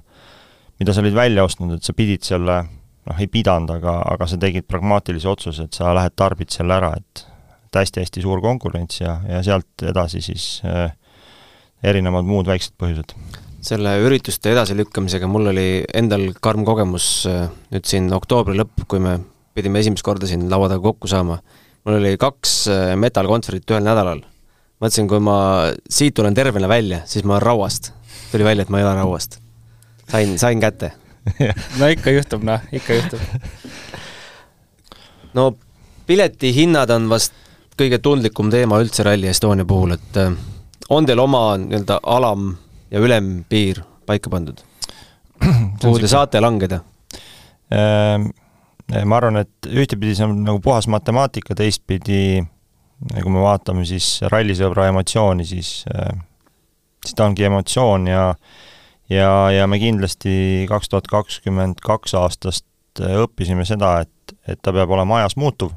mida sa olid välja ostnud, et sa pidid selle, noh, ei pidanud, aga, aga sa tegid pragmaatilise otsuse, et sa lähed tarbid selle ära, et et hästi-hästi suur konkurents ja, ja sealt edasi siis äh, erinevad muud väiksed põhjused. Selle ürituste edasilükkamisega mul oli endal karm kogemus äh, nüüd siin oktoobri lõpp, kui me pidime esimest korda siin laua taga kokku saama. mul oli kaks äh, metal-kontserti ühel nädalal mõtlesin, kui ma siit tulen tervena välja, siis ma olen rauast. tuli välja, et ma ei ole rauast. sain, sain kätte no ikka juhtub, noh, ikka juhtub. no piletihinnad on vast kõige tundlikum teema üldse Rally Estonia puhul, et äh, on teil oma nii-öelda alam- ja ülempiir paika pandud? kuhu te saate langeda? Ehm, ma arvan, et ühtepidi see on nagu puhas matemaatika, teistpidi ja kui me vaatame siis rallisõbra emotsiooni, siis, äh, siis ta ongi emotsioon ja ja, ja me kindlasti kaks tuhat kakskümmend kaks aastast õppisime seda, et, et ta peab olema ajas muutuv.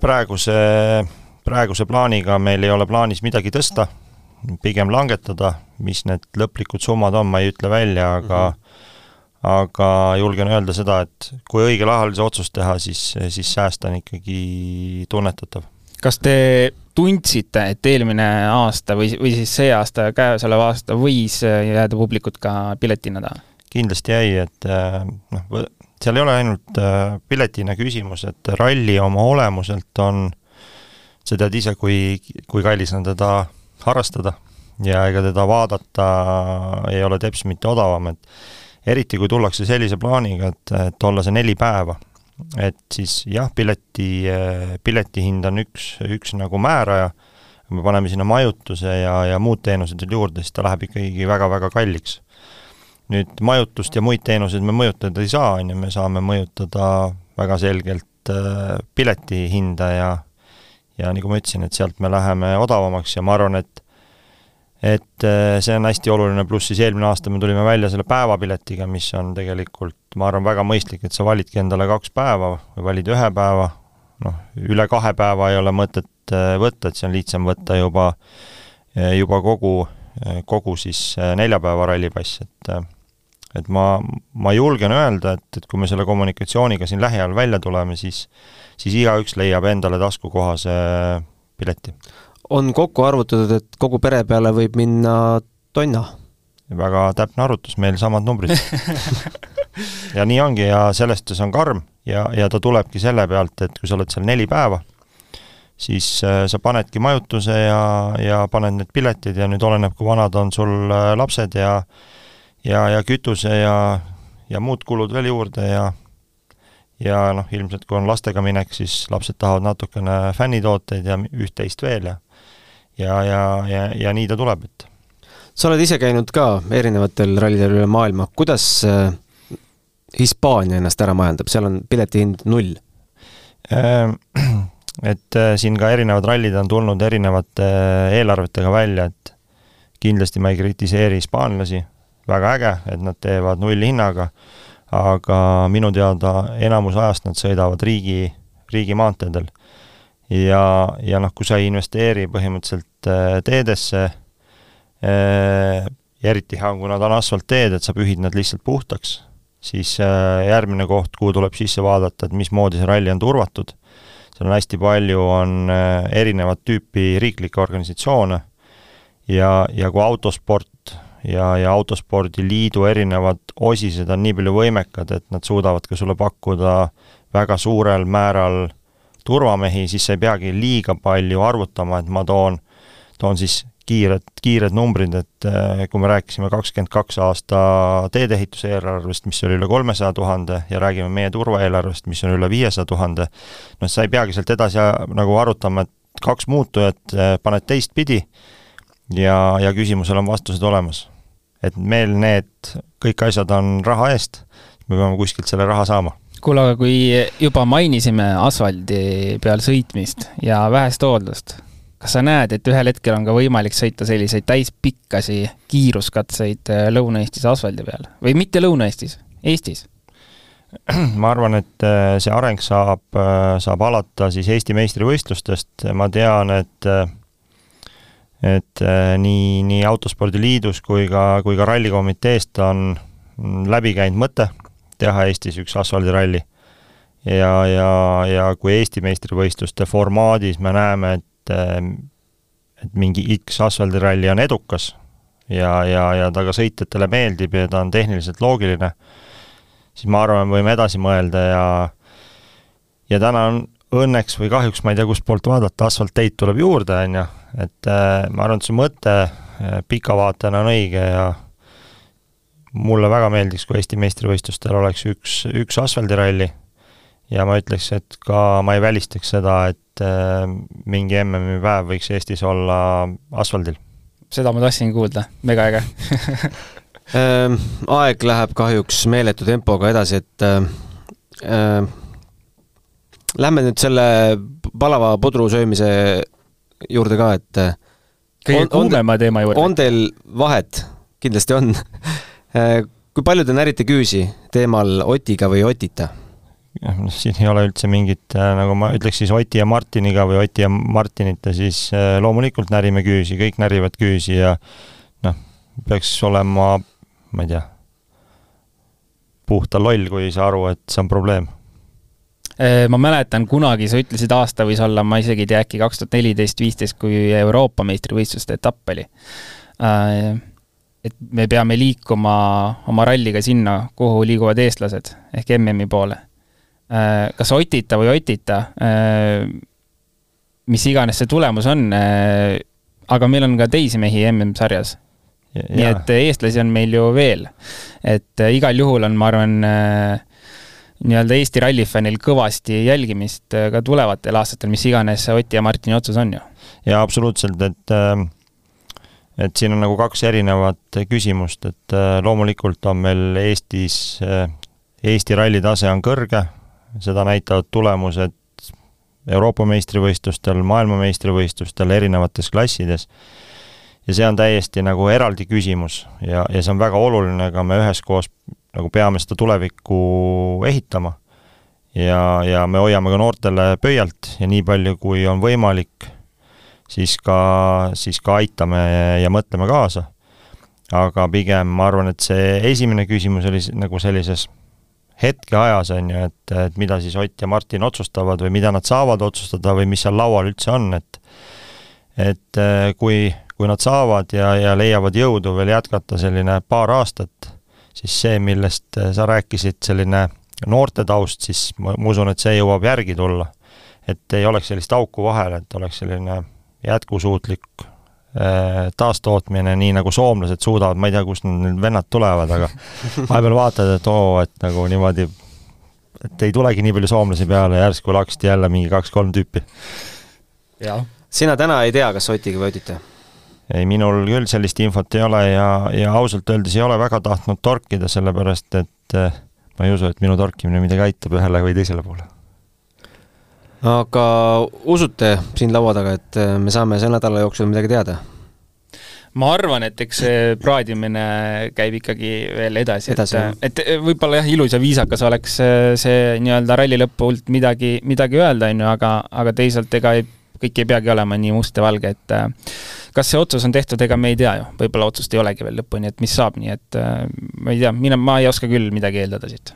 Praeguse, praeguse plaaniga meil ei ole plaanis midagi tõsta, pigem langetada, mis need lõplikud summad on, ma ei ütle välja, aga mm -hmm aga julgen öelda seda, et kui õigel ajal see otsus teha, siis, siis sääst on ikkagi tunnetatav. kas te tundsite, et eelmine aasta või, või siis see aasta, käesolev aasta võis jääda publikut ka piletihinna taha? kindlasti jäi, et äh, noh, seal ei ole ainult äh, piletina küsimus, et ralli oma olemuselt on, sa tead ise, kui, kui kallis on teda harrastada ja ega teda vaadata ei ole teps mitte odavam, et eriti kui tullakse sellise plaaniga, et, et olla see neli päeva, et siis jah, pileti, pileti hind on üks, üks nagu määraja, me paneme sinna majutuse ja, ja muud teenused veel juurde, siis ta läheb ikkagi väga-väga kalliks. nüüd majutust ja muid teenuseid me mõjutada ei saa, on ju, me saame mõjutada väga selgelt äh, pileti hinda ja ja nagu ma ütlesin, et sealt me läheme odavamaks ja ma arvan, et et äh, see on hästi oluline, pluss siis eelmine aasta me tulime välja selle päevapiletiga, mis on tegelikult, ma arvan, väga mõistlik, et sa validki endale kaks päeva või valid ühe päeva, noh, üle kahe päeva ei ole mõtet äh, võtta, et see on lihtsam võtta juba, äh, juba kogu, kogu siis neljapäeva rallipass, et et ma, ma julgen öelda, et, et kui me selle kommunikatsiooniga siin lähiajal välja tuleme, siis siis igaüks leiab endale taskukohase pileti on kokku arvutatud, et kogu pere peale võib minna tonna? väga täpne arvutus, meil samad numbrid ja nii ongi ja selles suhtes on karm ja, ja ta tulebki selle pealt, et kui sa oled seal neli päeva, siis äh, sa panedki majutuse ja, ja paned need piletid ja nüüd oleneb, kui vanad on sul äh, lapsed ja ja, ja kütuse ja, ja muud kulud veel juurde ja ja noh, ilmselt kui on lastega minek, siis lapsed tahavad natukene fännitooteid ja üht-teist veel ja ja, ja, ja, ja nii ta tuleb, et. sa oled ise käinud ka erinevatel rallidel üle maailma, kuidas äh, Hispaania ennast ära majandab, seal on piletihind null? Ehm, et äh, siin ka erinevad rallid on tulnud erinevate äh, eelarvetega välja, et kindlasti ma ei kritiseeri hispaanlasi, väga äge, et nad teevad nullhinnaga, aga minu teada enamus ajast nad sõidavad riigi, riigimaanteedel ja, ja noh, kui sa ei investeeri põhimõtteliselt äh, teedesse äh,, eriti hea kui nad on asfaltteed, et sa pühid nad lihtsalt puhtaks, siis äh, järgmine koht, kuhu tuleb sisse vaadata, et mismoodi see ralli on turvatud, seal on hästi palju, on erinevat tüüpi riiklikke organisatsioone ja, ja kui autosport ja, ja Autospordiliidu erinevad osised on nii palju võimekad, et nad suudavad ka sulle pakkuda väga suurel määral turvamehi, siis sa ei peagi liiga palju arvutama, et ma toon, toon siis kiired, kiired numbrid, et eh, kui me rääkisime kakskümmend kaks aasta teedeehituse eelarvest, mis oli üle kolmesaja tuhande, ja räägime meie turvaeelarvest, mis on üle viiesaja tuhande, noh, sa ei peagi sealt edasi nagu arutama, et kaks muutujat eh, paned teistpidi ja, ja küsimusel on vastused olemas. Et meil need kõik asjad on raha eest, me peame kuskilt selle raha saama. Kuule, aga kui juba mainisime asfaldi peal sõitmist ja vähest hooldust, kas sa näed, et ühel hetkel on ka võimalik sõita selliseid täispikkasi kiiruskatseid äh, Lõuna-Eestis asfaldi peal? Või mitte Lõuna-Eestis, Eestis? ma arvan, et äh, see areng saab, äh, saab alata siis Eesti meistrivõistlustest, ma tean, et et nii, nii Autospordiliidus kui ka, kui ka rallikomiteest on läbi käinud mõte teha Eestis üks asfaldiralli. ja, ja, ja kui Eesti meistrivõistluste formaadis me näeme, et et mingi X asfaldiralli on edukas ja, ja, ja ta ka sõitjatele meeldib ja ta on tehniliselt loogiline, siis ma arvan, me võime edasi mõelda ja ja täna on õnneks või kahjuks, ma ei tea, kustpoolt vaadata, asfaltteid tuleb juurde, on ju, et äh, ma arvan, et see mõte äh, pika vaatena on õige ja mulle väga meeldiks, kui Eesti meistrivõistlustel oleks üks, üks asfaldiralli. Ja ma ütleks, et ka ma ei välistaks seda, et äh, mingi MM-i päev võiks Eestis olla asfaldil. seda ma tahtsin kuulda, mega äge. Ähm, aeg läheb kahjuks meeletu tempoga edasi, et äh, äh, lähme nüüd selle palava pudru söömise juurde ka, et äh, kõige kuumema teema juurde. on teil vahet? kindlasti on Äh, kui palju te närite küüsi teemal Otiga või Otita? jah, noh, siin ei ole üldse mingit, äh, nagu ma ütleks siis Oti ja Martiniga või Oti ja Martinita, siis loomulikult närime küüsi, kõik närivad küüsi ja noh, peaks olema, ma ei tea, puhta loll, kui ei saa aru, et see on probleem ma mäletan kunagi, sa ütlesid, aasta võis olla, ma isegi ei tea, äkki kaks tuhat neliteist, viisteist, kui Euroopa meistrivõistluste etapp oli et me peame liikuma oma ralliga sinna, kuhu liiguvad eestlased ehk MM-i poole. Äh, kas Otita või Otita, äh, mis iganes see tulemus on, äh, aga meil on ka teisi mehi MM-sarjas. nii et eestlasi on meil ju veel. et igal juhul on, ma arvan, nii-öelda Eesti rallifännil kõvasti jälgimist ka tulevatel aastatel, mis iganes Oti ja Martini otsus on ju. jaa, absoluutselt, et äh et siin on nagu kaks erinevat küsimust, et äh, loomulikult on meil Eestis, äh, Eesti ralli tase on kõrge, seda näitavad tulemused Euroopa meistrivõistlustel, maailmameistrivõistlustel, erinevates klassides, ja see on täiesti nagu eraldi küsimus ja, ja see on väga oluline, aga me üheskoos nagu peame seda tulevikku ehitama. ja, ja me hoiame ka noortele pöialt ja nii palju, kui on võimalik siis ka, siis ka aitame ja mõtleme kaasa. aga pigem ma arvan, et see esimene küsimus oli nagu sellises hetkeajas, on ju, et, et mida siis Ott ja Martin otsustavad või mida nad saavad otsustada või mis seal laual üldse on, et et eh, kui, kui nad saavad ja, ja leiavad jõudu veel jätkata selline paar aastat, siis see, millest eh, sa rääkisid, selline noorte taust, siis ma, ma usun, et see jõuab järgi tulla. et ei oleks sellist auku vahel, et oleks selline jätkusuutlik äh, taastootmine, nii nagu soomlased suudavad, ma ei tea, kust need vennad tulevad, aga vahepeal vaatad, et oo, et nagu niimoodi, et ei tulegi nii palju soomlasi peale, järsku laksti jälle mingi kaks-kolm tüüpi. jah. sina täna ei tea, kas Otiga võidite? Ei, minul küll sellist infot ei ole ja, ja ausalt öeldes ei ole väga tahtnud torkida, sellepärast et äh, ma ei usu, et minu torkimine midagi aitab ühele või teisele poole aga usute siin laua taga, et äh, me saame selle nädala jooksul midagi teada? ma arvan, et eks see praadimine käib ikkagi veel edasi, edasi, et, et võib-olla jah, ilus ja viisakas oleks see nii-öelda ralli lõpult midagi, midagi öelda, on ju, aga, aga teisalt ega ei, kõik ei peagi olema nii must ja valge, et äh, kas see otsus on tehtud, ega me ei tea ju, võib-olla otsust ei olegi veel lõpuni, et mis saab, nii et ma ei tea, mina, ma ei oska küll midagi eeldada siit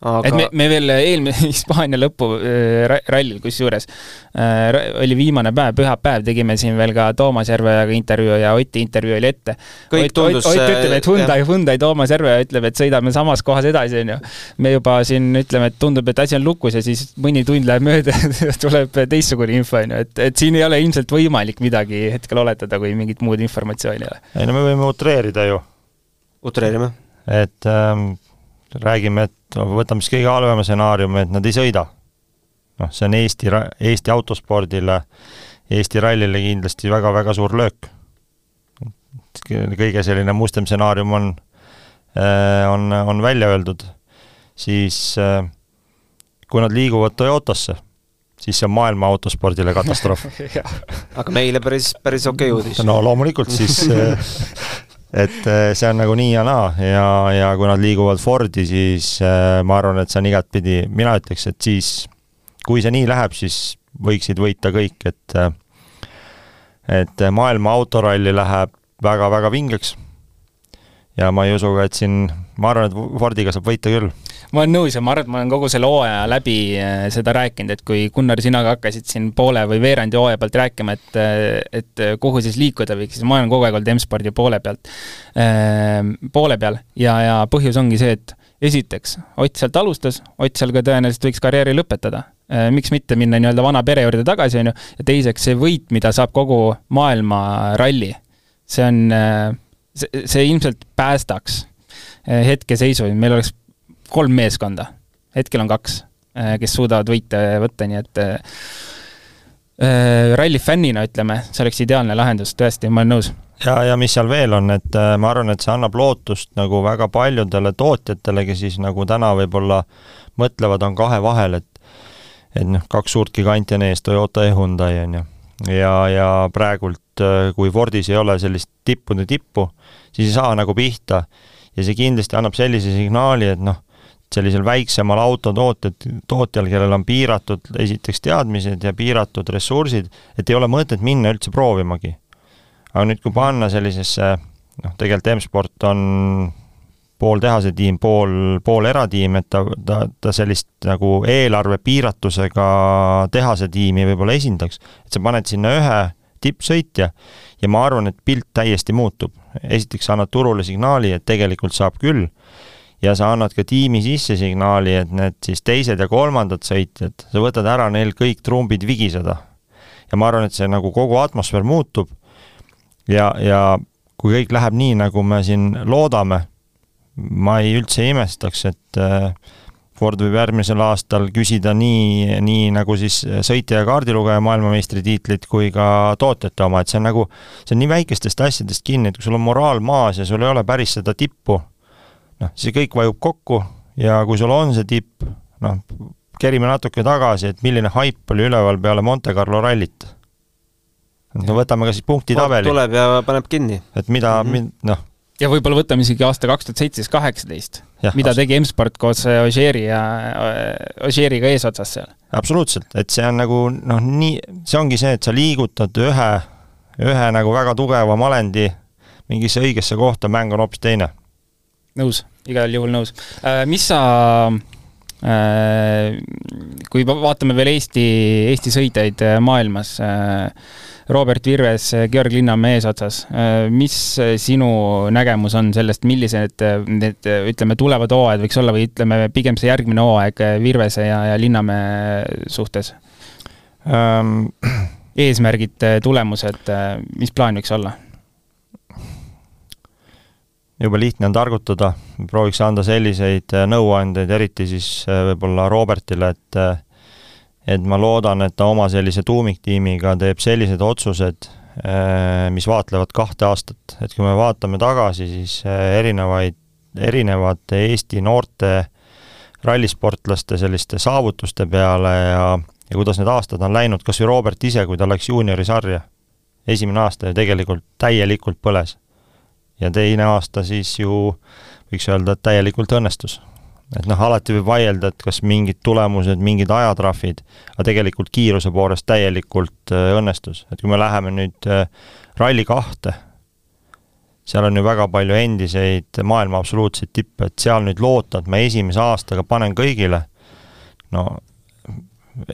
aga... et me, me veel eelmise Hispaania lõpu äh, rallil kusjuures äh, oli viimane päev, pühapäev, tegime siin veel ka Toomas Järveojaga intervjuu ja Oti intervjuu oli ette. Ott, tundus, Ott, Ott ütleb, et Hyundai, Hyundai Toomas Järveoja ütleb, et sõidame samas kohas edasi, onju. me juba siin ütleme, et tundub, et asi on lukus ja siis mõni tund läheb mööda ja tuleb teistsugune info, onju, et, et siin ei ole ilmselt võimalik midagi hetkel oletada, kui mingit muud informatsiooni ei ole. ei no me võime utreerida ju. utreerime. et ähm, räägime, et võtame siis kõige halvema stsenaariumi, et nad ei sõida. noh, see on Eesti, Eesti autospordile, Eesti rallile kindlasti väga-väga suur löök. kõige selline mustem stsenaarium on, äh, on, on välja öeldud, siis äh, kui nad liiguvad Toyotasse, siis see on maailma autospordile katastroof aga meile päris, päris okei okay uudis. no loomulikult siis äh, et äh, see on nagu nii ja naa ja, ja kui nad liiguvad Fordi, siis äh, ma arvan, et see on igatpidi, mina ütleks, et siis kui see nii läheb, siis võiksid võita kõik, et äh, et maailma autoralli läheb väga-väga vingeks. ja ma ei usu ka, et siin, ma arvan, et Fordiga saab võita küll ma olen nõus ja ma arvan, et ma olen kogu selle hooaja läbi äh, seda rääkinud, et kui Gunnar, sina ka hakkasid siin poole või veerandi hooaja pealt rääkima, et äh, et äh, kuhu siis liikuda võiks, siis ma olen kogu aeg olnud M-spordi poole pealt, poole peal. Ja, ja põhjus ongi see, et esiteks, Ott sealt alustas, Ott seal ka tõenäoliselt võiks karjääri lõpetada. miks mitte minna nii-öelda vana pere juurde tagasi, on ju, ja teiseks see võit, mida saab kogu maailma ralli, see on, see, see ilmselt päästaks hetkeseisu, meil oleks kolm meeskonda, hetkel on kaks, äh, kes suudavad võite võtta, nii et äh, äh, ralli fännina ütleme, see oleks ideaalne lahendus, tõesti, ma olen nõus. ja, ja mis seal veel on, et ma arvan, et see annab lootust nagu väga paljudele tootjatele, kes siis nagu täna võib-olla mõtlevad, on kahe vahel, et et noh, kaks suurt giganti on ees, Toyota ja Hyundai on ju. ja, ja praegult, kui Fordis ei ole sellist tippude tippu, siis ei saa nagu pihta ja see kindlasti annab sellise signaali, et noh, sellisel väiksemal autotootjad, tootjal, kellel on piiratud esiteks teadmised ja piiratud ressursid, et ei ole mõtet minna üldse proovimagi. aga nüüd, kui panna sellisesse, noh, tegelikult M-sport on pool tehase tiim, pool, pool eratiim, et ta, ta, ta sellist nagu eelarve piiratusega tehase tiimi võib-olla esindaks, et sa paned sinna ühe tippsõitja ja ma arvan, et pilt täiesti muutub. esiteks annad turule signaali, et tegelikult saab küll ja sa annad ka tiimi sisse signaali, et need siis teised ja kolmandad sõitjad, sa võtad ära neil kõik trumbid vigiseda. ja ma arvan, et see nagu kogu atmosfäär muutub ja, ja kui kõik läheb nii, nagu me siin loodame, ma ei üldse ei imestaks, et äh, Ford võib järgmisel aastal küsida nii, nii nagu siis sõitja ja kaardilugeja maailmameistritiitlit kui ka tootjate oma, et see on nagu, see on nii väikestest asjadest kinni, et kui sul on moraal maas ja sul ei ole päris seda tippu, noh, see kõik vajub kokku ja kui sul on see tipp, noh, kerime natuke tagasi, et milline haip oli üleval peale Monte Carlo rallit. no võtame ka siis punktitabeli. tuleb ja paneb kinni. et mida mm, -hmm. noh, ja võib-olla võtame isegi aasta kaks tuhat seitseteist, kaheksateist, mida tegi M-sport koos Ožeeri ja, Ožeeriga eesotsas seal. absoluutselt, et see on nagu noh, nii, see ongi see, et sa liigutad ühe, ühe nagu väga tugeva malendi mingisse õigesse kohta, mäng on hoopis teine. nõus, igal juhul nõus. Äh, mis sa äh, kui vaatame veel Eesti, Eesti sõitjaid äh, maailmas, Robert Virves, Georg Linnamäe eesotsas. mis sinu nägemus on sellest, millised need, ütleme, tulevad hooajad võiks olla või ütleme, pigem see järgmine hooaeg Virvese ja, ja Linnamäe suhtes um...? eesmärgid, tulemused, mis plaan võiks olla? Jube lihtne on targutada, prooviks anda selliseid nõuandeid, eriti siis võib-olla Robertile, et et ma loodan, et ta oma sellise tuumiktiimiga teeb sellised otsused, äh, mis vaatlevad kahte aastat, et kui me vaatame tagasi, siis äh, erinevaid, erinevate Eesti noorte rallisportlaste selliste saavutuste peale ja, ja kuidas need aastad on läinud, kas või Robert ise, kui ta läks juuniorisarja, esimene aasta ju tegelikult täielikult põles. Ja teine aasta siis ju võiks öelda, et täielikult õnnestus. Et noh, alati võib vaielda, et kas mingid tulemused, mingid ajatrahvid, aga tegelikult kiiruse poolest täielikult äh, õnnestus, et kui me läheme nüüd äh, Rally kahte, seal on ju väga palju endiseid maailma absoluutseid tippe, et seal nüüd loota, et ma esimese aastaga panen kõigile, no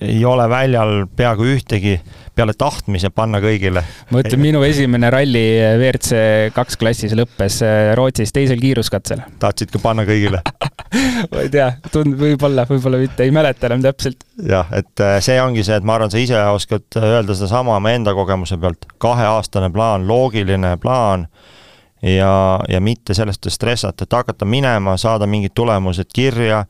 ei ole väljal peaaegu ühtegi peale tahtmise panna kõigile. ma ütlen, minu esimene ralli WRC kaks klassis lõppes äh, Rootsis teisel kiiruskatsel. tahtsid ka panna kõigile ma ei tea, tund-, võib-olla, võib-olla mitte, ei mäleta enam täpselt. jah, et äh, see ongi see, et ma arvan, sa ise oskad öelda sedasama oma enda kogemuse pealt, kaheaastane plaan, loogiline plaan ja, ja mitte sellest stressata, et hakata minema, saada mingid tulemused kirja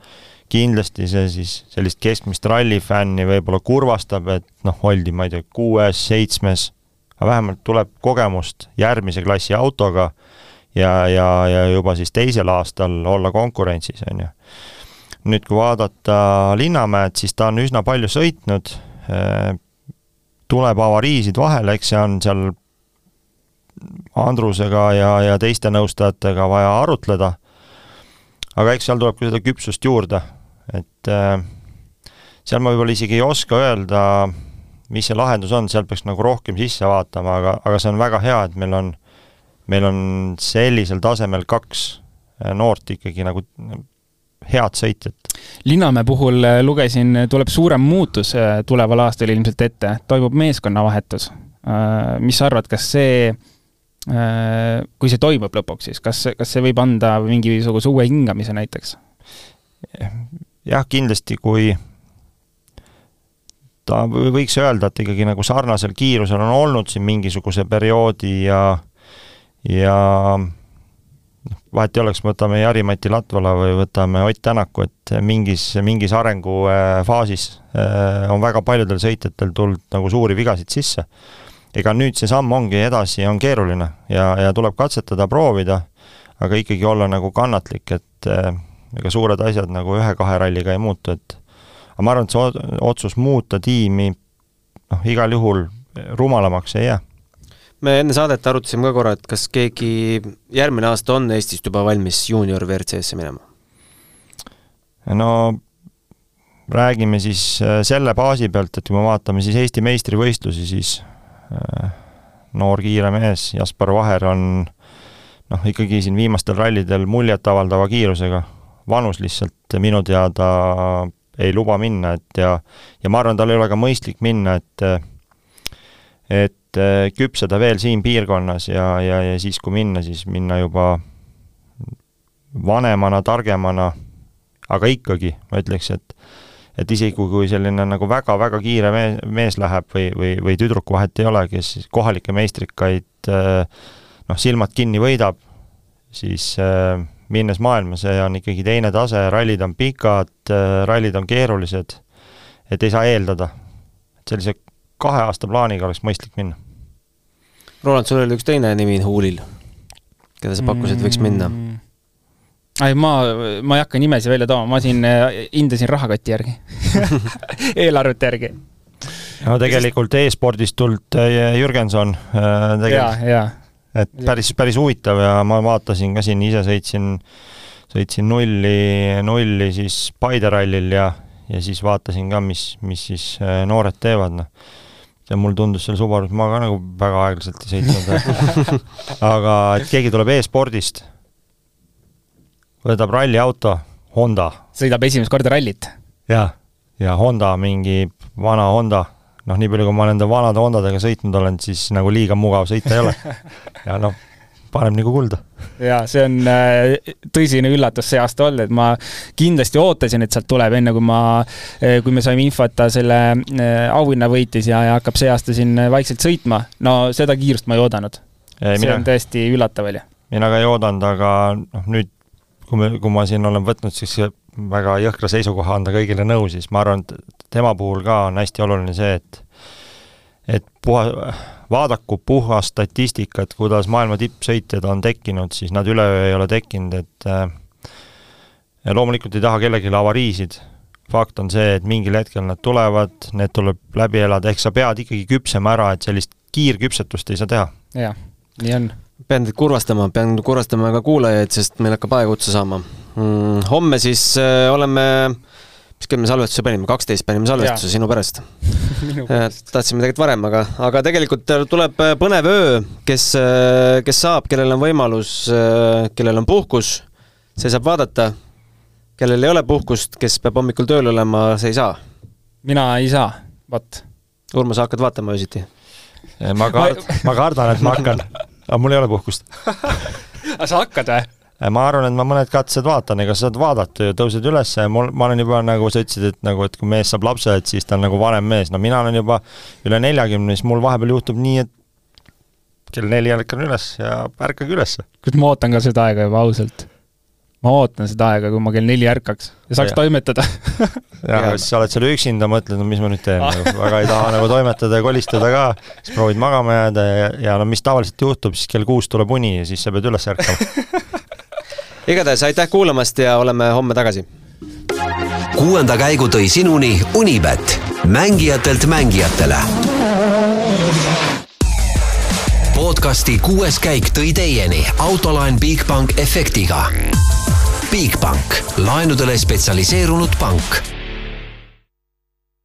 kindlasti see siis sellist keskmist rallifänni võib-olla kurvastab, et noh, oldi, ma ei tea, kuues, seitsmes, aga vähemalt tuleb kogemust järgmise klassi autoga ja, ja, ja juba siis teisel aastal olla konkurentsis, on ju. nüüd, kui vaadata Linnamäed, siis ta on üsna palju sõitnud, eh, tuleb avariisid vahele, eks see on seal Andrusega ja, ja teiste nõustajatega vaja arutleda, aga eks seal tuleb ka seda küpsust juurde, et äh, seal ma võib-olla isegi ei oska öelda, mis see lahendus on, seal peaks nagu rohkem sisse vaatama, aga, aga see on väga hea, et meil on, meil on sellisel tasemel kaks äh, noort ikkagi nagu head sõitjat. Linnamäe puhul äh, lugesin, tuleb suurem muutus tuleval aastal ilmselt ette, toimub meeskonnavahetus. mis sa arvad, kas see, kui see toimub lõpuks, siis kas, kas see võib anda mingisuguse uue hingamise näiteks? Jah, kindlasti kui ta võiks öelda, et ikkagi nagu sarnasel kiirusel on olnud siin mingisuguse perioodi ja ja noh, vahet ei oleks, võtame Jari-Mati Latvala või võtame Ott Tänaku, et mingis, mingis arengufaasis äh, on väga paljudel sõitjatel tulnud nagu suuri vigasid sisse. ega nüüd see samm ongi edasi, on keeruline ja, ja tuleb katsetada, proovida, aga ikkagi olla nagu kannatlik, et äh, ega suured asjad nagu ühe-kahe ralliga ei muutu, et aga ma arvan, et see otsus muuta tiimi noh, igal juhul rumalamaks ei jää. me enne saadet arutasime ka korra, et kas keegi järgmine aasta on Eestist juba valmis juunior WRC-sse minema? no räägime siis äh, selle baasi pealt, et kui me vaatame siis Eesti meistrivõistlusi, siis äh, noor kiire mees Jaspar Vaher on noh, ikkagi siin viimastel rallidel muljetavaldava kiirusega vanus lihtsalt minu teada ei luba minna, et ja, ja ma arvan, tal ei ole ka mõistlik minna, et et küpseda veel siin piirkonnas ja, ja, ja siis, kui minna, siis minna juba vanemana, targemana, aga ikkagi, ma ütleks, et et isegi kui selline nagu väga-väga kiire mees, mees läheb või, või, või tüdruk, vahet ei ole, kes kohalikke meistrikaid noh, silmad kinni võidab, siis äh, minnes maailma, see on ikkagi teine tase, rallid on pikad, rallid on keerulised, et ei saa eeldada. et sellise kahe aasta plaaniga oleks mõistlik minna. Roland, sul oli üks teine nimi huulil, keda sa pakkusid, võiks minna mm.? ei, ma, ma ei hakka nimesid välja tooma, ma siin äh, hindasin rahakoti järgi eelarvete järgi. no tegelikult e-spordist tulnud äh, Jürgenson äh, tegelikult, et päris, päris huvitav ja ma vaatasin ka siin, ise sõitsin, sõitsin nulli, nulli siis Paide rallil ja, ja siis vaatasin ka, mis, mis siis noored teevad, noh ja mul tundus seal Subarus, ma ka nagu väga aeglaselt ei sõitnud aga et keegi tuleb e-spordist võtab ralliauto, Honda. sõidab esimest korda rallit? jah, ja Honda, mingi vana Honda, noh, nii palju, kui ma nende vanade Hondadega sõitnud olen, siis nagu liiga mugav sõita ei ole. ja noh, paneb nagu kulda. jaa, see on äh, tõsine üllatus see aasta olnud, et ma kindlasti ootasin, et sealt tuleb, enne kui ma, äh, kui me saime info, et ta selle äh, auhinna võitis ja, ja hakkab see aasta siin vaikselt sõitma, no seda kiirust ma ei oodanud. see mina, on tõesti üllatav oli. mina ka ei oodanud, aga noh, nüüd kui me, kui ma siin olen võtnud siis väga jõhkra seisukoha anda kõigile nõu, siis ma arvan, et tema puhul ka on hästi oluline see, et et puha, vaadaku puhast statistikat, kuidas maailma tippsõitjad on tekkinud, siis nad üleöö ei ole tekkinud, et ja loomulikult ei taha kellelegi avariisid, fakt on see, et mingil hetkel nad tulevad, need tuleb läbi elada, ehk sa pead ikkagi küpsema ära, et sellist kiirküpsetust ei saa teha. jah, nii on pean teid kurvastama, pean kurvastama ka kuulajaid, sest meil hakkab aeg otsa saama mm,. homme siis äh, oleme, mis kell me salvestuse panime, kaksteist panime salvestuse sinu pärast äh, tahtsime tegelikult varem, aga, aga tegelikult tuleb äh, põnev öö, kes, äh, kes saab, kellel on võimalus, kellel on puhkus, see saab vaadata. kellel ei ole puhkust, kes peab hommikul tööl olema, see ei saa. mina ei saa, vot. Urmas, hakkad vaatama öösiti? ma kard-, ma kardan, et ma hakkan aga mul ei ole puhkust aga sa hakkad või? Ma arvan, et ma mõned katsed vaatan, ega sa saad vaadata ju, tõused üles ja mul, ma olen juba nagu sa ütlesid, et nagu, et kui mees saab lapse, et siis ta on nagu vanem mees, no mina olen juba üle neljakümne, siis mul vahepeal juhtub nii, et kell neli ärkan üles ja ärkage ülesse. kuid ma ootan ka seda aega juba ausalt. Ma ootan seda aega, kui ma kell neli ärkaks ja saaks ja. toimetada. Jah, siis sa oled seal üksinda, mõtled, no mis ma nüüd teen nagu, väga ei taha nagu toimetada ja kolistada ka, siis proovid magama jääda ja, ja no mis tavaliselt juhtub, siis kell kuus tuleb uni ja siis sa pead üles ärkama igatahes aitäh kuulamast ja oleme homme tagasi. kuuenda käigu tõi sinuni Unibet, mängijatelt mängijatele. Podcasti kuues käik tõi teieni autolaen Bigbank efektiga. Bigbank, laenudele spetsialiseerunud pank